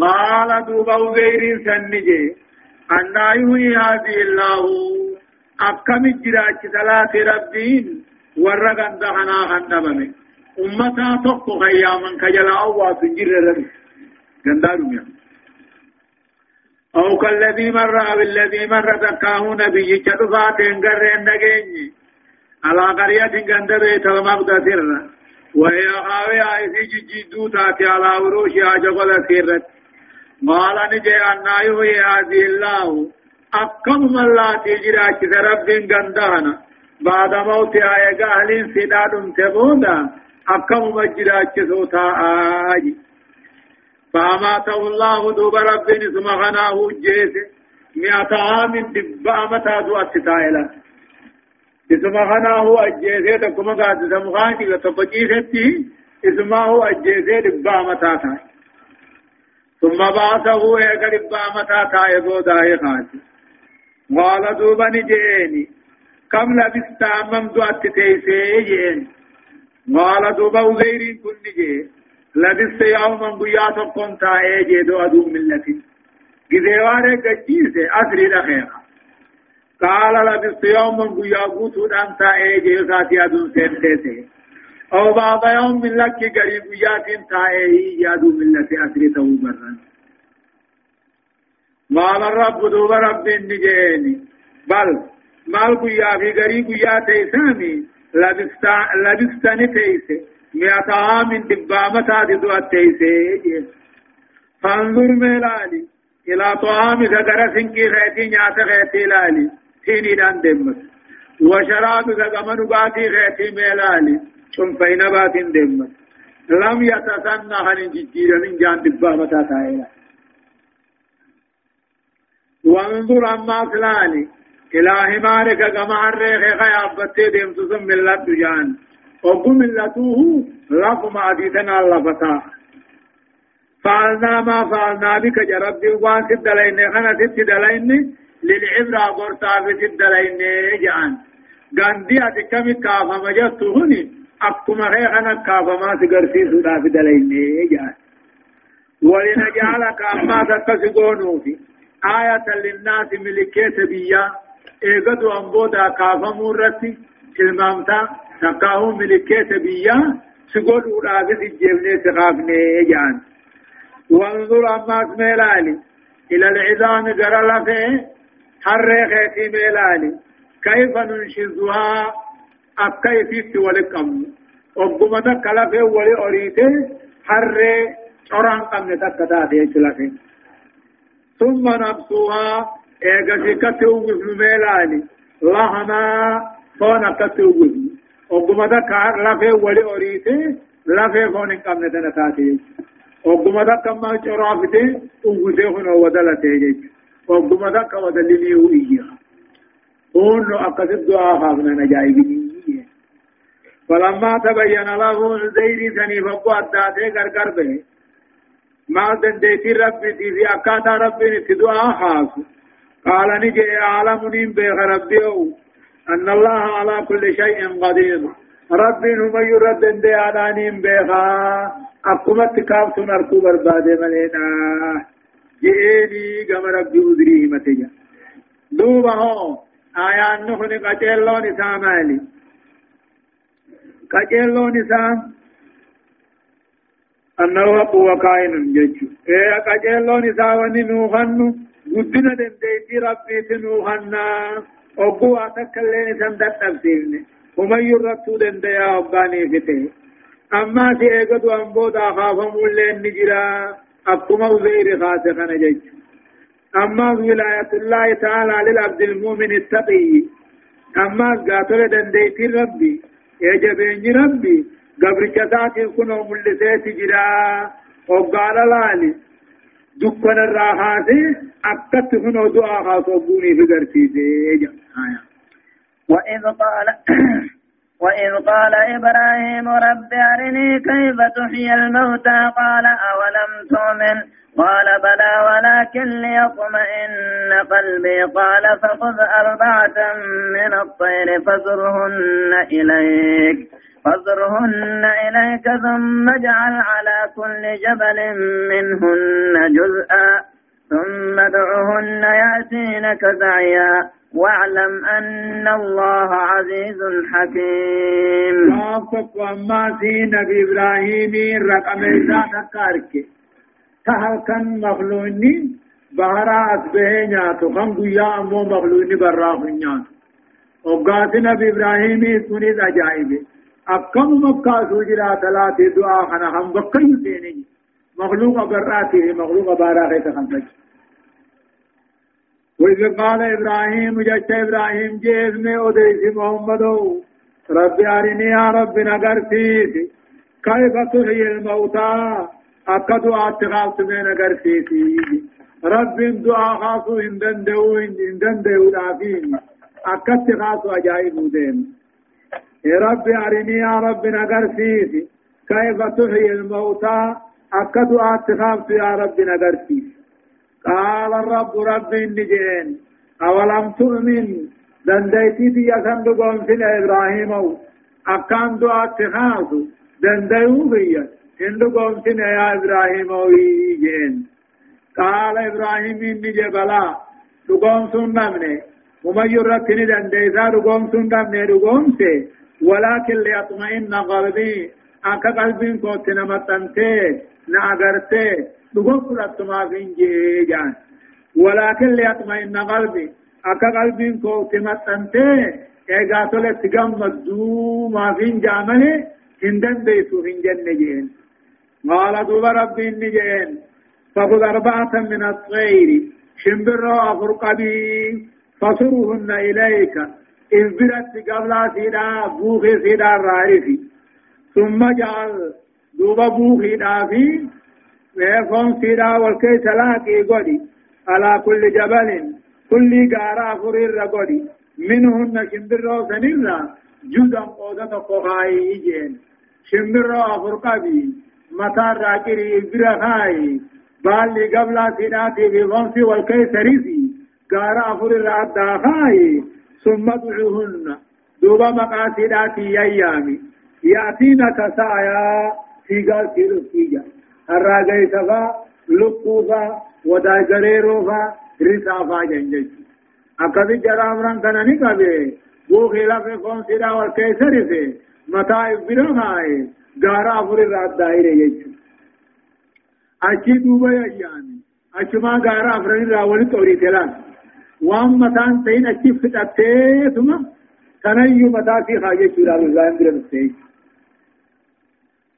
قال دوبا غير سنجي. أن يحيي هذه الله. أكم جراج صلاة ربين. ورغن دهنا خندمه أمتا تقو خياما كجلا أوا سجر ربي. گندارو ميا أو كالذي مر أو الذي مر تكاه نبي چدفات انگر نگيني على قرية گند بيت المقدس وهي خاوية في جدو تاتي على عروشها جبل سيرت قال نجي أنا يوي هذه الله أكم من لا تجرى رب غندانا بعد موت آية أهل سداد تبودا أكم مجرى سوتا آجي فأماته الله دوب رب ثم غناه جيسه مئة عام دبا متى دو أتتائلا ثم غناه أجيسه تكما قاد سمغاني لتفجيسته ثم هو أجيسه دبا متى تائلا ثم بعثه ايقا دبا متى تائلا بودائي خاتي. قال دوبا نجيني. كم لبست أمم دو أتتيسه جين قال دوبا وزيرين كن نجيه لبست يوما بيا تقوم تائي جيدو أدو ملتي. جزيواني قجيسي أسري لخيرا قال لبست يوما بيا قوتو دان تائي جيدو ساتي أدو سنتيسي أو بعض يوم من لك قريب بياتين تائي جادو ملتي أسري تو برن قال الرب دوب رب نجيني. بل مال بيا في قريب بيا تيسامي لبستني تيسي. مئة عام دبامة تدو التيسي فانظر ميلالي. إلى طعام سدر سنكي خيتي نيات خيتي لالي. تيني دان دمت. وشراب سدمن باتي خيتي ميلالي. ثم فين بات دمت لم يتسنى هن ججير من جان دبامة تايلا وانظر أما فلاني إلى حمارك كما الريخ خيابتي دمت ثم اللت جان. وقم ملته لكم عديدنا اللفتا فعلنا ما فعلنا بك جرب وان تدلين خنا تدلين للعبرة قرطا في تدلين جان. غاندي اتكم كافا مجتو هني أكما خيخنا كافا ما تقرسي سودا في دلين جان ولنجعلك أما تكسقونو في آية للناس ملكيت بيا ايغدو انبودا كافا مرتي كلمامتا تقاو ملكيت بيا سقول ورابط الجبنة سقافني جان وانظر أما ميلالي إلى العظام قرى لفه حرق في ميلالي كيف ننشزها أكيف ولكم وقمت كلفه ولي أريته حرق شران قمنا تكتاتي لفه ثم نبسوها ايغا سكتو ميلالي لهما فونا كتو ogguma takka lafee wali oriite lafee foon hin qabne tana taate ogguma takka amma coraafite uwwisee kun wadalatee jechu ogguma takka wadaliliihu iyya hunno akkasit du'aa haafnan ajaa'ibinii فلما تبين له زيد سني فقو أداته غرغر به ما دنديتي ربي في أكاتا ربي تدعا خاص قال نجي عالم نيم بيغ ربي أن الله على كل شيء قدير. ربي هم يرد دي آنانين بيخا أقومت كافت نركو برباد ملينا. جئيني قم ربي أدريه متجا. دوبا هو. آيان قتلو نساء أنه قوة كائن جيشو إيه قتلو نساء وننوخنو قدنا دنديتي ربي تنوخنا أبو أتكلم سندت تفسيرني ومن يرتو دند يا أباني فته أما سيئقد أنبودا خافم اللين نجرا أبكما وزير خاسخنا جيش أما ولاية الله تعالى للعبد المؤمن التقي أما قاتل دنديت ربي يجبين ربي قبر جسات كنو ملسيت جرا وقال لالي دكان الراحات أكت هنا دعاء خاصبوني في قرسيسي وإذ قال وإذ قال إبراهيم رب أرني كيف تحيي الموتى؟ قال أولم تؤمن؟ قال بلى ولكن ليطمئن قلبي. قال فخذ أربعة من الطير فزرهن إليك فاضرهن إليك ثم اجعل على كل جبل منهن جزءا ثم ادعهن يأتينك سعيا. واعلم أن الله عزيز حكيم. وافق وما في نبي إبراهيم رقم تهل كان مخلوني بهرا أسبه نياتو. خم قيا أمو مخلوني براف نياتو. وقات نبي إبراهيم سنيد أجائبه أكم مكة سوجرا ثلاثة دعاء خنا هم بكي سيني مخلوق براته مخلوق باراته خمسة وإذ قال إبراهيم جشت إبراهيم جيز میں أديس محمد رب أرني يا رب نغرتيس كيف تحيي الموتى؟ أكدو أتغاث من نغرتيس رب دعاء خاصو هندن دو هندن دو دافين. أكدت خاصو أجائب دين. رب أرني يا رب نغرتيس كيف تحيي الموتى؟ أكدو أتغاث يا رب نغرتيس قال الرب رب النجين أولم تؤمن؟ دنديتي دي يسندقون في إبراهيم أكان دعا اتخاذ دنديو بي هندقون في إبراهيم ويجين قال إبراهيم النجي بلا. دقون سنمني وما يرتني دنديسا دقون سنمني دقون سي. ولكن ليطمئن قلبي. أكا قلبين كنت نمتنتي نأغرتي. دغوف لتما فينجي جان ولكن ليطمئن قلبي أكا قلبي كو تمتنتي إيغا تولت تغمدو ما فين جامله هندن بيتو هنجن نجين قال دوب ربي نجين فخذ أربعة من الطير شمبر أفرقبي فصرهن إليك إذ برت قبل سيدا بوخي سيدا الرارفي ثم جعل دوب بوخي دافي ويفهم سيدا والكيس لاقي قدي. على كل جبل كل غارا فرير قدي. منهن شمبر سنرا جزء قودة قهاي جين. شمبر أفرقبي متى راكري إبرهاي بالي قبل سيداتي بفمس والكيس ريسي غارا فرير أداهاي ثم ادعوهن دوبا مقاصداتي أيامي. يأتينك سايا في قال في رفيجا الراجي سفا لقوفا ودا جريروفا رسافا جنجج أكذي جرامران كان نقبه وہ خلاف کون سیدا اور کیسے رسے متا برم آئے گارا فر رات دائرے یچ اچھی دوبا یانی اچما گارا فرن راول توری تلان وام متان تین اچھی فتاتے ثم تنیو متا في خاجه شورا الزام برم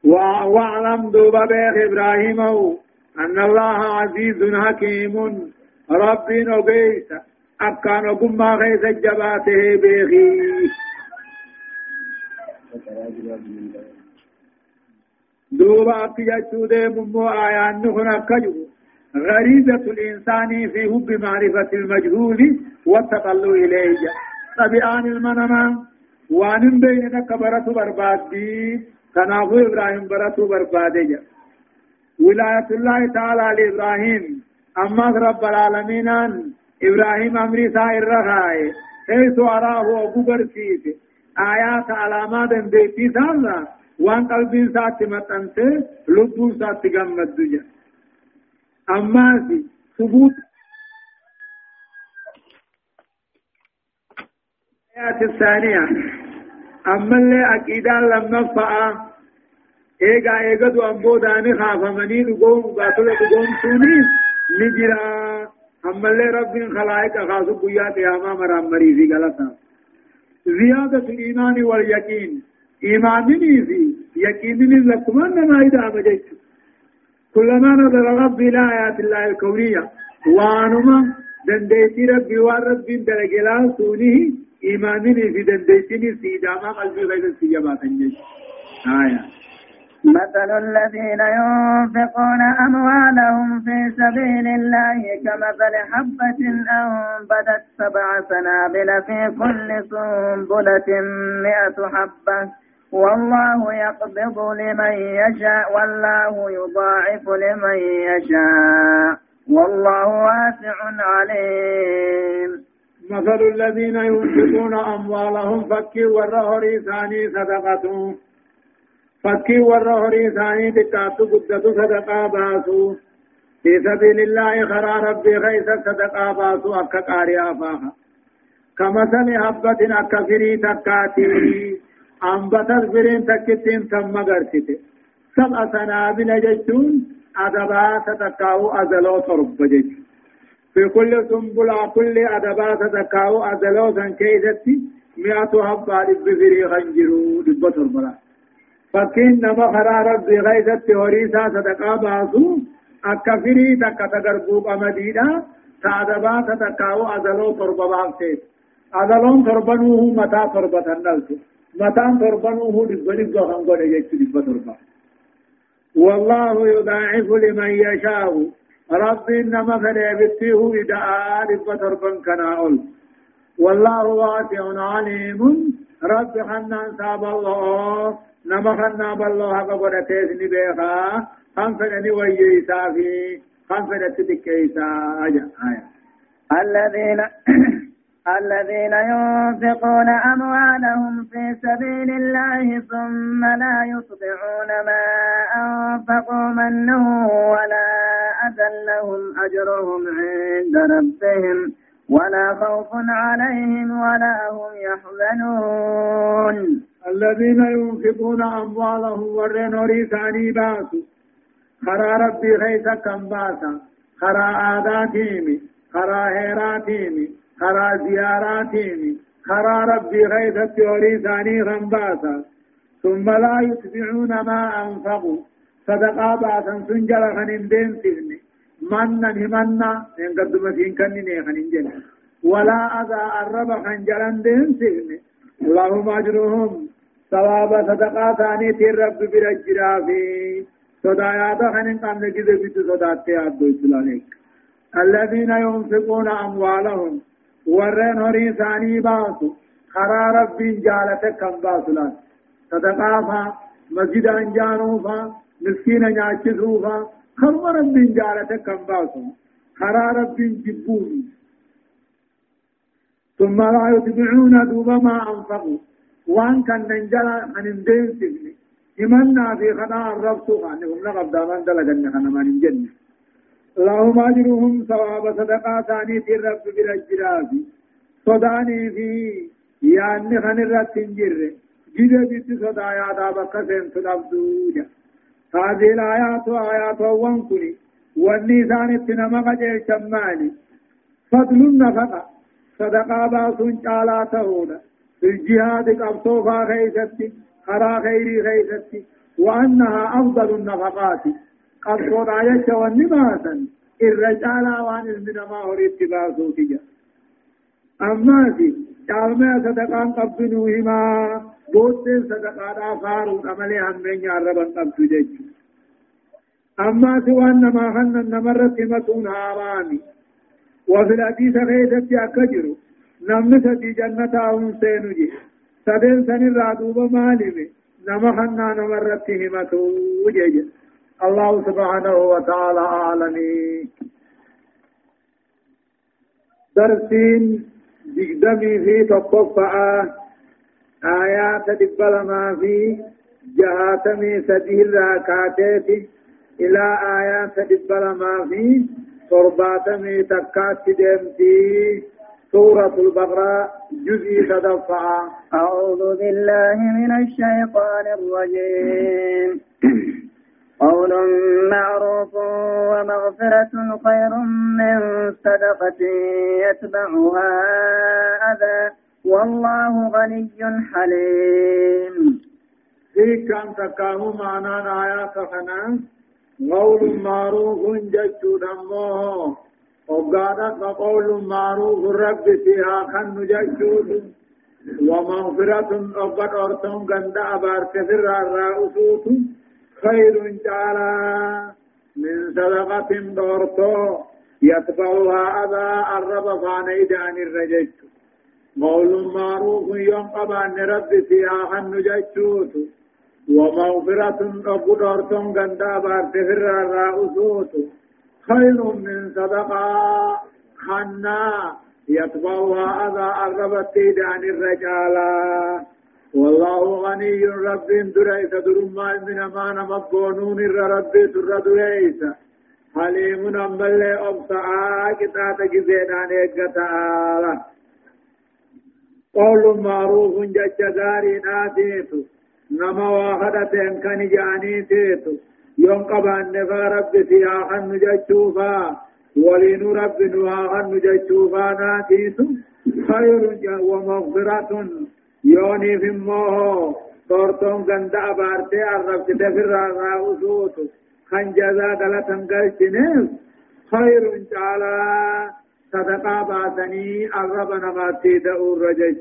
وأعلم دوبا بيخ إبراهيم أن الله عزيز حكيم. رب نبيس أكان قم غيث جباته بيخي دوبا أكيجو دي ممو آيان نخن أكجو. غريزة الإنسان في حب معرفة المجهول والتطلع إليه. طبيعان المنما وان بينك كبرة بربادي. تنافو إبراهيم براتو بربادية ولاية الله تعالى لإبراهيم أما رب العالمين إبراهيم أمري سائر رخائي حيث أراه أبو برسيس آيات علامات بيتي سالنا وان قلبي ساتي متنسي لبو ساتي قمت دجا أما سي ثبوت۔ الآيات الثانية أما اللي أكيدا لما فأ إيغا إيغا دو أمبو داني خافمني لقوم قاتل لقوم سوني نجرا أما اللي رب خلائق خاصو بيا قياما مرام مريزي غلطا زيادة الإيمان واليقين إيمان نيزي يقين لكم أنما إذا مجيت كلما نظر رب إلى آيات الله الكونية وانما دنديتي ربي ورب درجلا سوني إيمانني في دنديتني سيداما قلبي غير السيجابات آية. مثل الذين ينفقون أموالهم في سبيل الله كمثل حبة أنبتت سبع سنابل في كل سنبلة مئة حبة. والله يقبض لمن يشاء والله يضاعف لمن يشاء. والله واسع عليم. مثل الذين ينفقون أموالهم فكي ورهري ثاني صدقتهم فكي ورهري ثاني تكاتو قدتو صدقا باسو. في سبيل الله خرى ربي غيث صدقا باسو أكا قاري آفاها. كمثل حبة أكا فري تكاتي. أنبتت فرين تكتين ثم غرسته سبع سنابل ججون أدبات تكاو أزلو ترب ججون. في كل سنبلة كل أدبات تكاو أزلو سنكيزتي مئة حبة لبفري خنجرو لبطر بلا. فكين نما خرا ربي غيثت هريسا صدقا باسو أكا فري تكا تقربو قمديدا تعدبا تتكاو أزلو تربا بافتيت أزلون تربنوه متا تربة النلت متا تربنوه لبنبا خنقل يجت لبا تربا والله يضاعف لمن يشاء. ربي إنما فليبتيه إداء لبا تربا كناؤل. والله واسع عليم. رب حنان ساب الله. نما خنا بالله قبر تيسني بيخا. خم فدني ويسا في خم فدت تكيسا أجا آية. الذين الذين ينفقون أموالهم في سبيل الله ثم لا يطبعون ما أنفقوا منه ولا أذى لهم أجرهم عند ربهم ولا خوف عليهم ولا هم يحزنون. الذين ينفقون أموالهم ورين وريثاني باسو. خرا ربي خيسا كم باسا. خرا آداتيمي خرا هيراتيمي. خرا زياراتيمي خرا ربي خيسا وريثاني خم باسا ثم لا يتبعون ما أنفقوا. صدقا باسا سنجل خنين دين سيرني منا همنا ان قد مسين كنني خنين جل ولا أذى الرب خنجلن دين سيرني اللهم أجرهم. ثواب صدقا ثاني تير رب برجرا في صدايات خنين قام نجد بيت صداتي عبد السلاليك الذين ينفقون أموالهم. ورين هري ثاني باسو خرا رب جالتك كم باسلان صدقا فا مسجد انجانو فا مسكين نياچسو فا خرم رب جالتك كم باسو خرا رب جبوني ثم لا يتبعون دوب ما أنفقوا وان كان ننجل عن اندين سبني إمنا في خطا الرب سوخان هم لقب دامان دلقن خنا ما اللهم أجرهم ثواب صدقا ثاني في الرب بالأجراف صداني في يان خن الرب تنجر. جد صدا يا دابك سنت الأبدوجة هذه الآيات آيات وانكني والنيسان اتنما قجل شمالي. فضل النفقه صدقا باسون چالا تهودا في الجهاد قبطوفا خيستي. خرا خيري خيستي. وأنها أفضل النفقات. قبطوط عيش والنماسا الرجال وان المنما هريت باسو تجا أما في چالما صدقان قبنوهما بوتين صدقا فارو عملي همين يعربان قبطو جيجو. أما سوى أنما خنن نمرت متون هارامي وفي الحديث غيثت أكجر نمن سدي جنة أون سينجي. سدين سن الرادوب مالمي نمحنا نمرت همتو وجيج الله سبحانه وتعالى أعلمي درسين دقدمي في تطفع آيات دبل ما في جهاتمي سديل راكاتي إلى آيات دبل ما في ترباتمي تكات دمتي. سورة البقرة جزء تدفع. أعوذ بالله من الشيطان الرجيم. قول معروف ومغفرة خير من صدقة يتبعها أذى. والله غني حليم. في كان تكاهو معنا آيات خنان قول معروف جدت دمه وقالت قول معروف الرب فيها خن جدت ومغفرة أبد أرتم قند أبار كثير الرأسوت خير جعلا من صدقة دورتو يتبعها أذى الرب فانيد عن الرجج. قول معروف يوم قبان رب خن جدت ومغفرة أبو دارتون غندا بارتفر الرأسوت خير من صدقة خنا يتبعها أذى الربط عن الرجالة والله غني رب دريس درما من ما نمبونون الرب سر دريس حليم أمبل أبصعا كتات إكتالا قول معروف جج غاري ناتيتو نما واحدة كان جاني تيتو يوم قبان نفا رب سياحا نججوفا ولين رب نواحا نججوفا ناتيتو خير ومغفرة. يوني في موه تورتون غندا بارتي عرفت تفر راوسوت خنجزا دلتن قلتنف خير تعالى صدقا باسني الرب نغاتي دعو رجج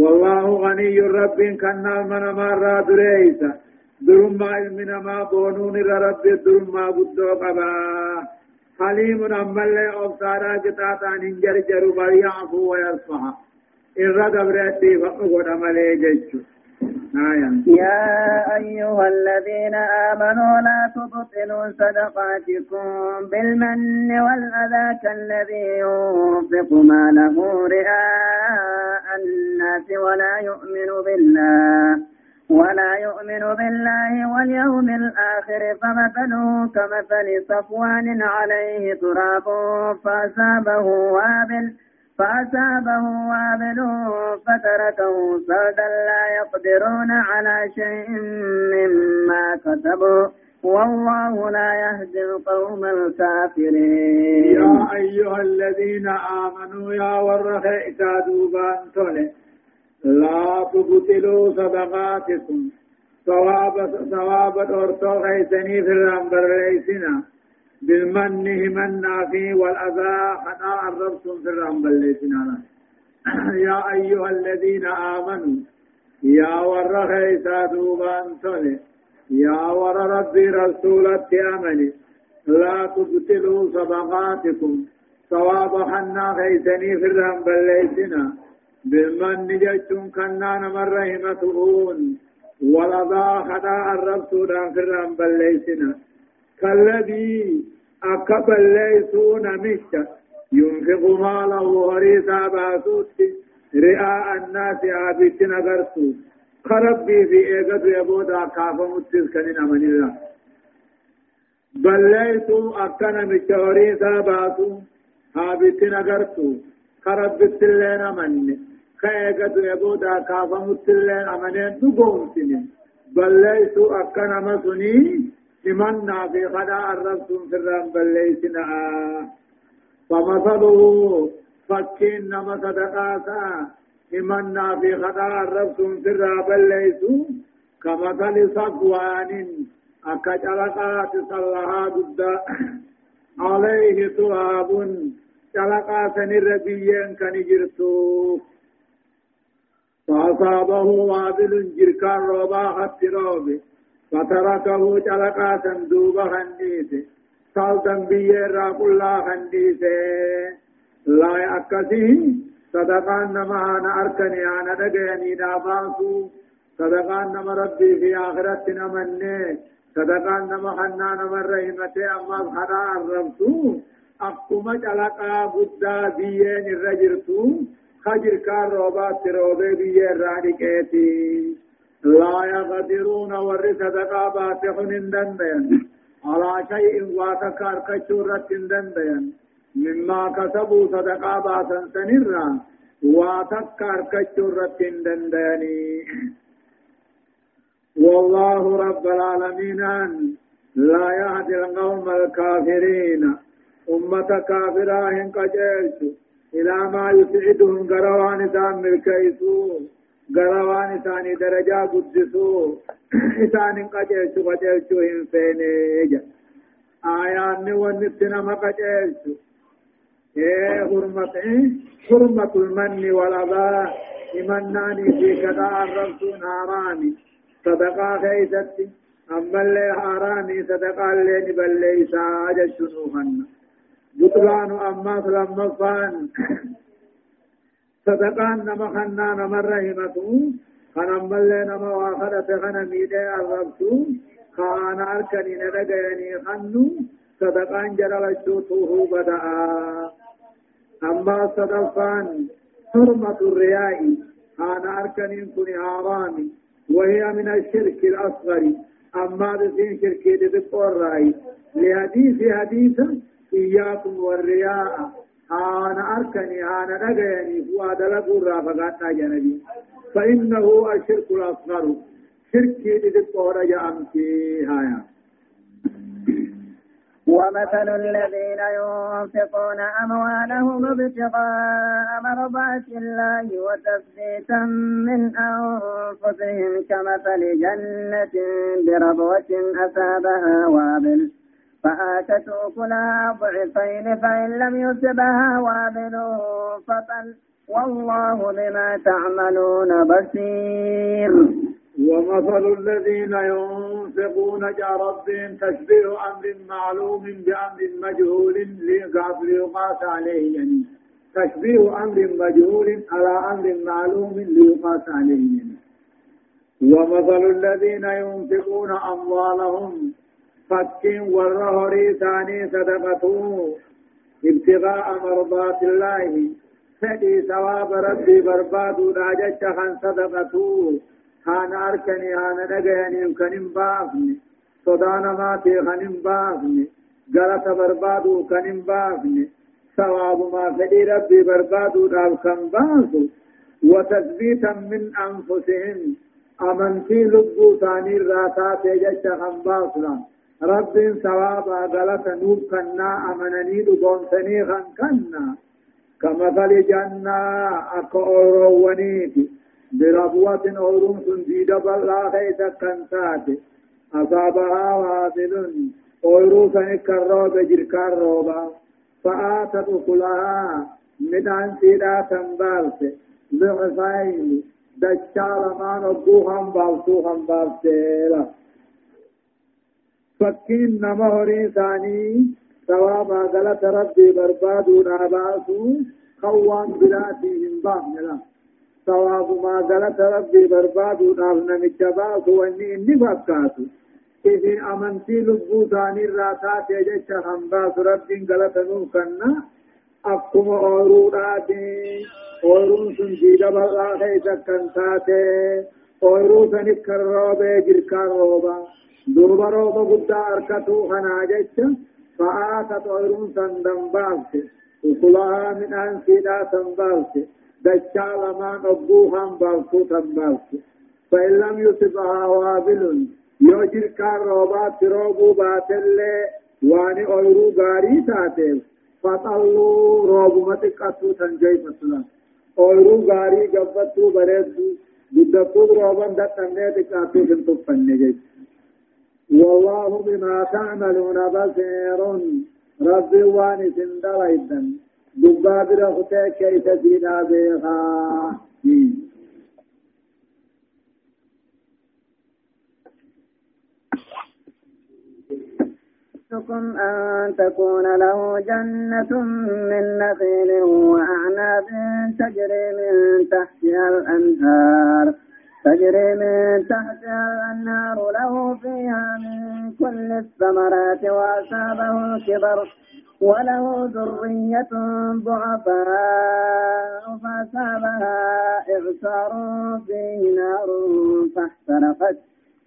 والله غني رب كنا من مرة دريسا درما علمنا ما بونون رب درما بدو قبا حليم أمال أبصارا جتاتا ننجر جرو بريعفو ويصفح جيشو يا أيها الذين آمنوا لا تبطلوا صدقاتكم بالمن والأذى كالذي ينفق ماله رئاء الناس ولا يؤمن بالله ولا يؤمن بالله واليوم الآخر فمثله كمثل صفوان عليه تراب فأصابه وابل فأصابه وابل فتركه صعدا لا يقدرون على شيء مما كسبوا. والله لا يهدي القوم الكافرين. يا أيها الذين آمنوا يا ورخ إتادوا بانتولي لا تبطلوا صدقاتكم. ثواب ثواب أورتو غيثني في الرمبر ليسنا بالمن همنا فيه والأذى خطا الربتم في الرمبر ليسنا يا أيها الذين آمنوا يا ور غيثا دوبان يا ور ربي رسولة أمني لا تبطلوا صدقاتكم. ثواب حنا غيثني في الرمبر ليسنا بالمن جتون كنا نمر رحمتهون. خدا الرب سودان في الرام بليسنا كالذي أكبر ليسون مشتا ينفق ماله وريسا باسوت. رئاء الناس عابدنا غرسو خربي في إيقظ يبودا كافا متسكنين أمن الله بل ليسوا أكنا مشتا وريسا باسو. عابدنا غرسو خربت اللين أمن كايغد يبودا كافا متلين أمنين دقومتين بل ليسوا أكنا مسني لمنا في خدا الرسول في الرم بل ليسنا. فمثله فكين نما صدقاتا لمنا في خدا الرسول في الرم بل ليسوا. كمثل صفوان أكجلقات صلها ضد عليه تراب جلقات نربيين كنجرتو. فأصابه وابل جركان روبا خط روبي فتركه جلقا صندوق خنديسه صالتا بيرا كلا خنديسه لا أكسيه صدقان نما أنا أركني أنا دقيني داباسو صدقان نما ربي في آخرت نمني صدقان نما خنا نما رحمته أما خدا الربسو أقوم جلقا بدا بيين الرجرتو خجر كار روبات روبي بيه راني لا يقدرون ورث دقابات حنندن بيان على شيء واتكار كشورة دندن. مما كسبوا صدقا باسا سنرا واتكار كشورة دندني والله رب العالمين لا يهدي القوم الكافرين. أمة كافرة هن قجلت إلى ما يسعدهم قروان إسان ملكيسو قروان إسان درجة قدسو. إسان قجلسو قجلسو هم فينيجا آيان ونفتنا ما قجلسو. إيه حرمة حرمة المن والأذى إمناني في كذا الرسول هاراني صدقا خيستي أما اللي هاراني صدقا اللي نبلي ساجة شنوهن بطلان أما لمفان صدقان نما خنا نما رحمته خنا ملي نما واخرة خنا ميدي الربسو خانا أركني ندقيني خنو صدقان جلال الشوطوه بدأ. أما صدقان حرمة الرياء خانا أركني كن حرامي وهي من الشرك الأصغر أما بسين شركي بقور رأي لحديث حديثا إياكم والرياء أنا أركني أنا أجاني فؤاد لقرا فقطع جنبي فإنه الشرك الأصغر شرك إذ الطور جأمتي هايا ومثل الذين ينفقون أموالهم ابتغاء مرضات الله وتثبيتا من أنفسهم كمثل جنة بربوة أصابها وابل فآتت أكلها ضعفين فإن لم يصبها وابل فطل. والله بما تعملون بصير. ومثل الذين ينفقون ربهم تشبيه أمر معلوم بأمر مجهول ليقاس عليه يعني تشبيه أمر مجهول على أمر معلوم ليقاس عليه يعني ومثل الذين ينفقون أموالهم فك والرهري ثاني صدقته. ابتغاء مرضات الله. فدي ثواب ربي برباد راجت خان صدقته. هانا أركني هانا نجيني وكنم بافني صدانا ما في خنم بافني غلط بربادو كنم بافني ثواب ما فدي ربي بربادو داب كم باسو وتثبيتا من أنفسهم أمنتي لبو ثاني الراتات يجت خم باسلا رب ثوابا غلط نوب كنا أمنني دبون سني خن كنا. كمثل جنة أكو أورونيتي بربوة أورون سنجيد بلا خيس كنتات أصابها وابل أورو سنك الروب جركار روبا فآتت أكلها مدان سيدا تنبالت ضعفين دجال ما نبوهم بالسوهم بالسيلا فكين نمهري ثاني. ثوابا غلط ربي بربادو ناباسو خوان بلاتهم باهم ثواب ما غلط ربي بربادو نافنا مجباس واني اني فكاتو إذن أمنتي لبو ثاني الراتات يجيش خنباس ربي غلط نوكنا. أقوم أوروراتي أورون سنجيد خيسا كنتاتي أورو سنك الروبة جركا روبا. دوبا روبا قد أركتو خنا جيش فآتت أورون سندن باسي وكلها من أنسيدا سنباسي دجال ما نبوهم بالسو تنبالس فإن لم يصبها وابل يوجر كار روبات روبو باتل واني أيرو غاري تاتل فطلوا روبو متقاتو تنجي مثلا أيرو غاري جبتو بريدو بدتو روبان دتنه تقاتو جنتو فنجي والله بما تعملون بصير. ربي واني سندريدن دبا خطا كيف دينا بيغا لكم أن تكون له جنة من نخيل وأعناب تجري من تحتها الأنهار. تجري من تحتها الأنهار له فيها من كل الثمرات وأصابه الكبر وله ذرية ضعفاء فأصابها إعصار فيه نار فاحترقت.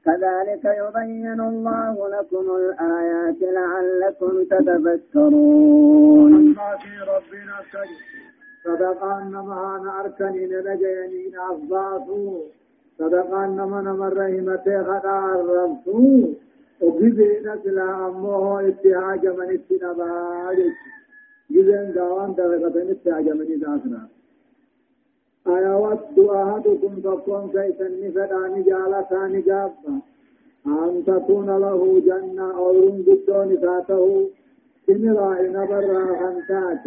كذلك يبين الله لكم الآيات لعلكم تتذكرون ربنا سجد. صدقا نما ناركني نجيني أفضاته صدقا نما نمر رحمته خدار ربسوه وبيبين سلا أمه اتهاج من اتنبا جزين داوان درقتن اتهاج من ذاتنا أيود أحدكم تكون كيسا نفدان جالتان جابا. أن تكون له جنة أو رنجدون ذاته سمراء نبرا خنتات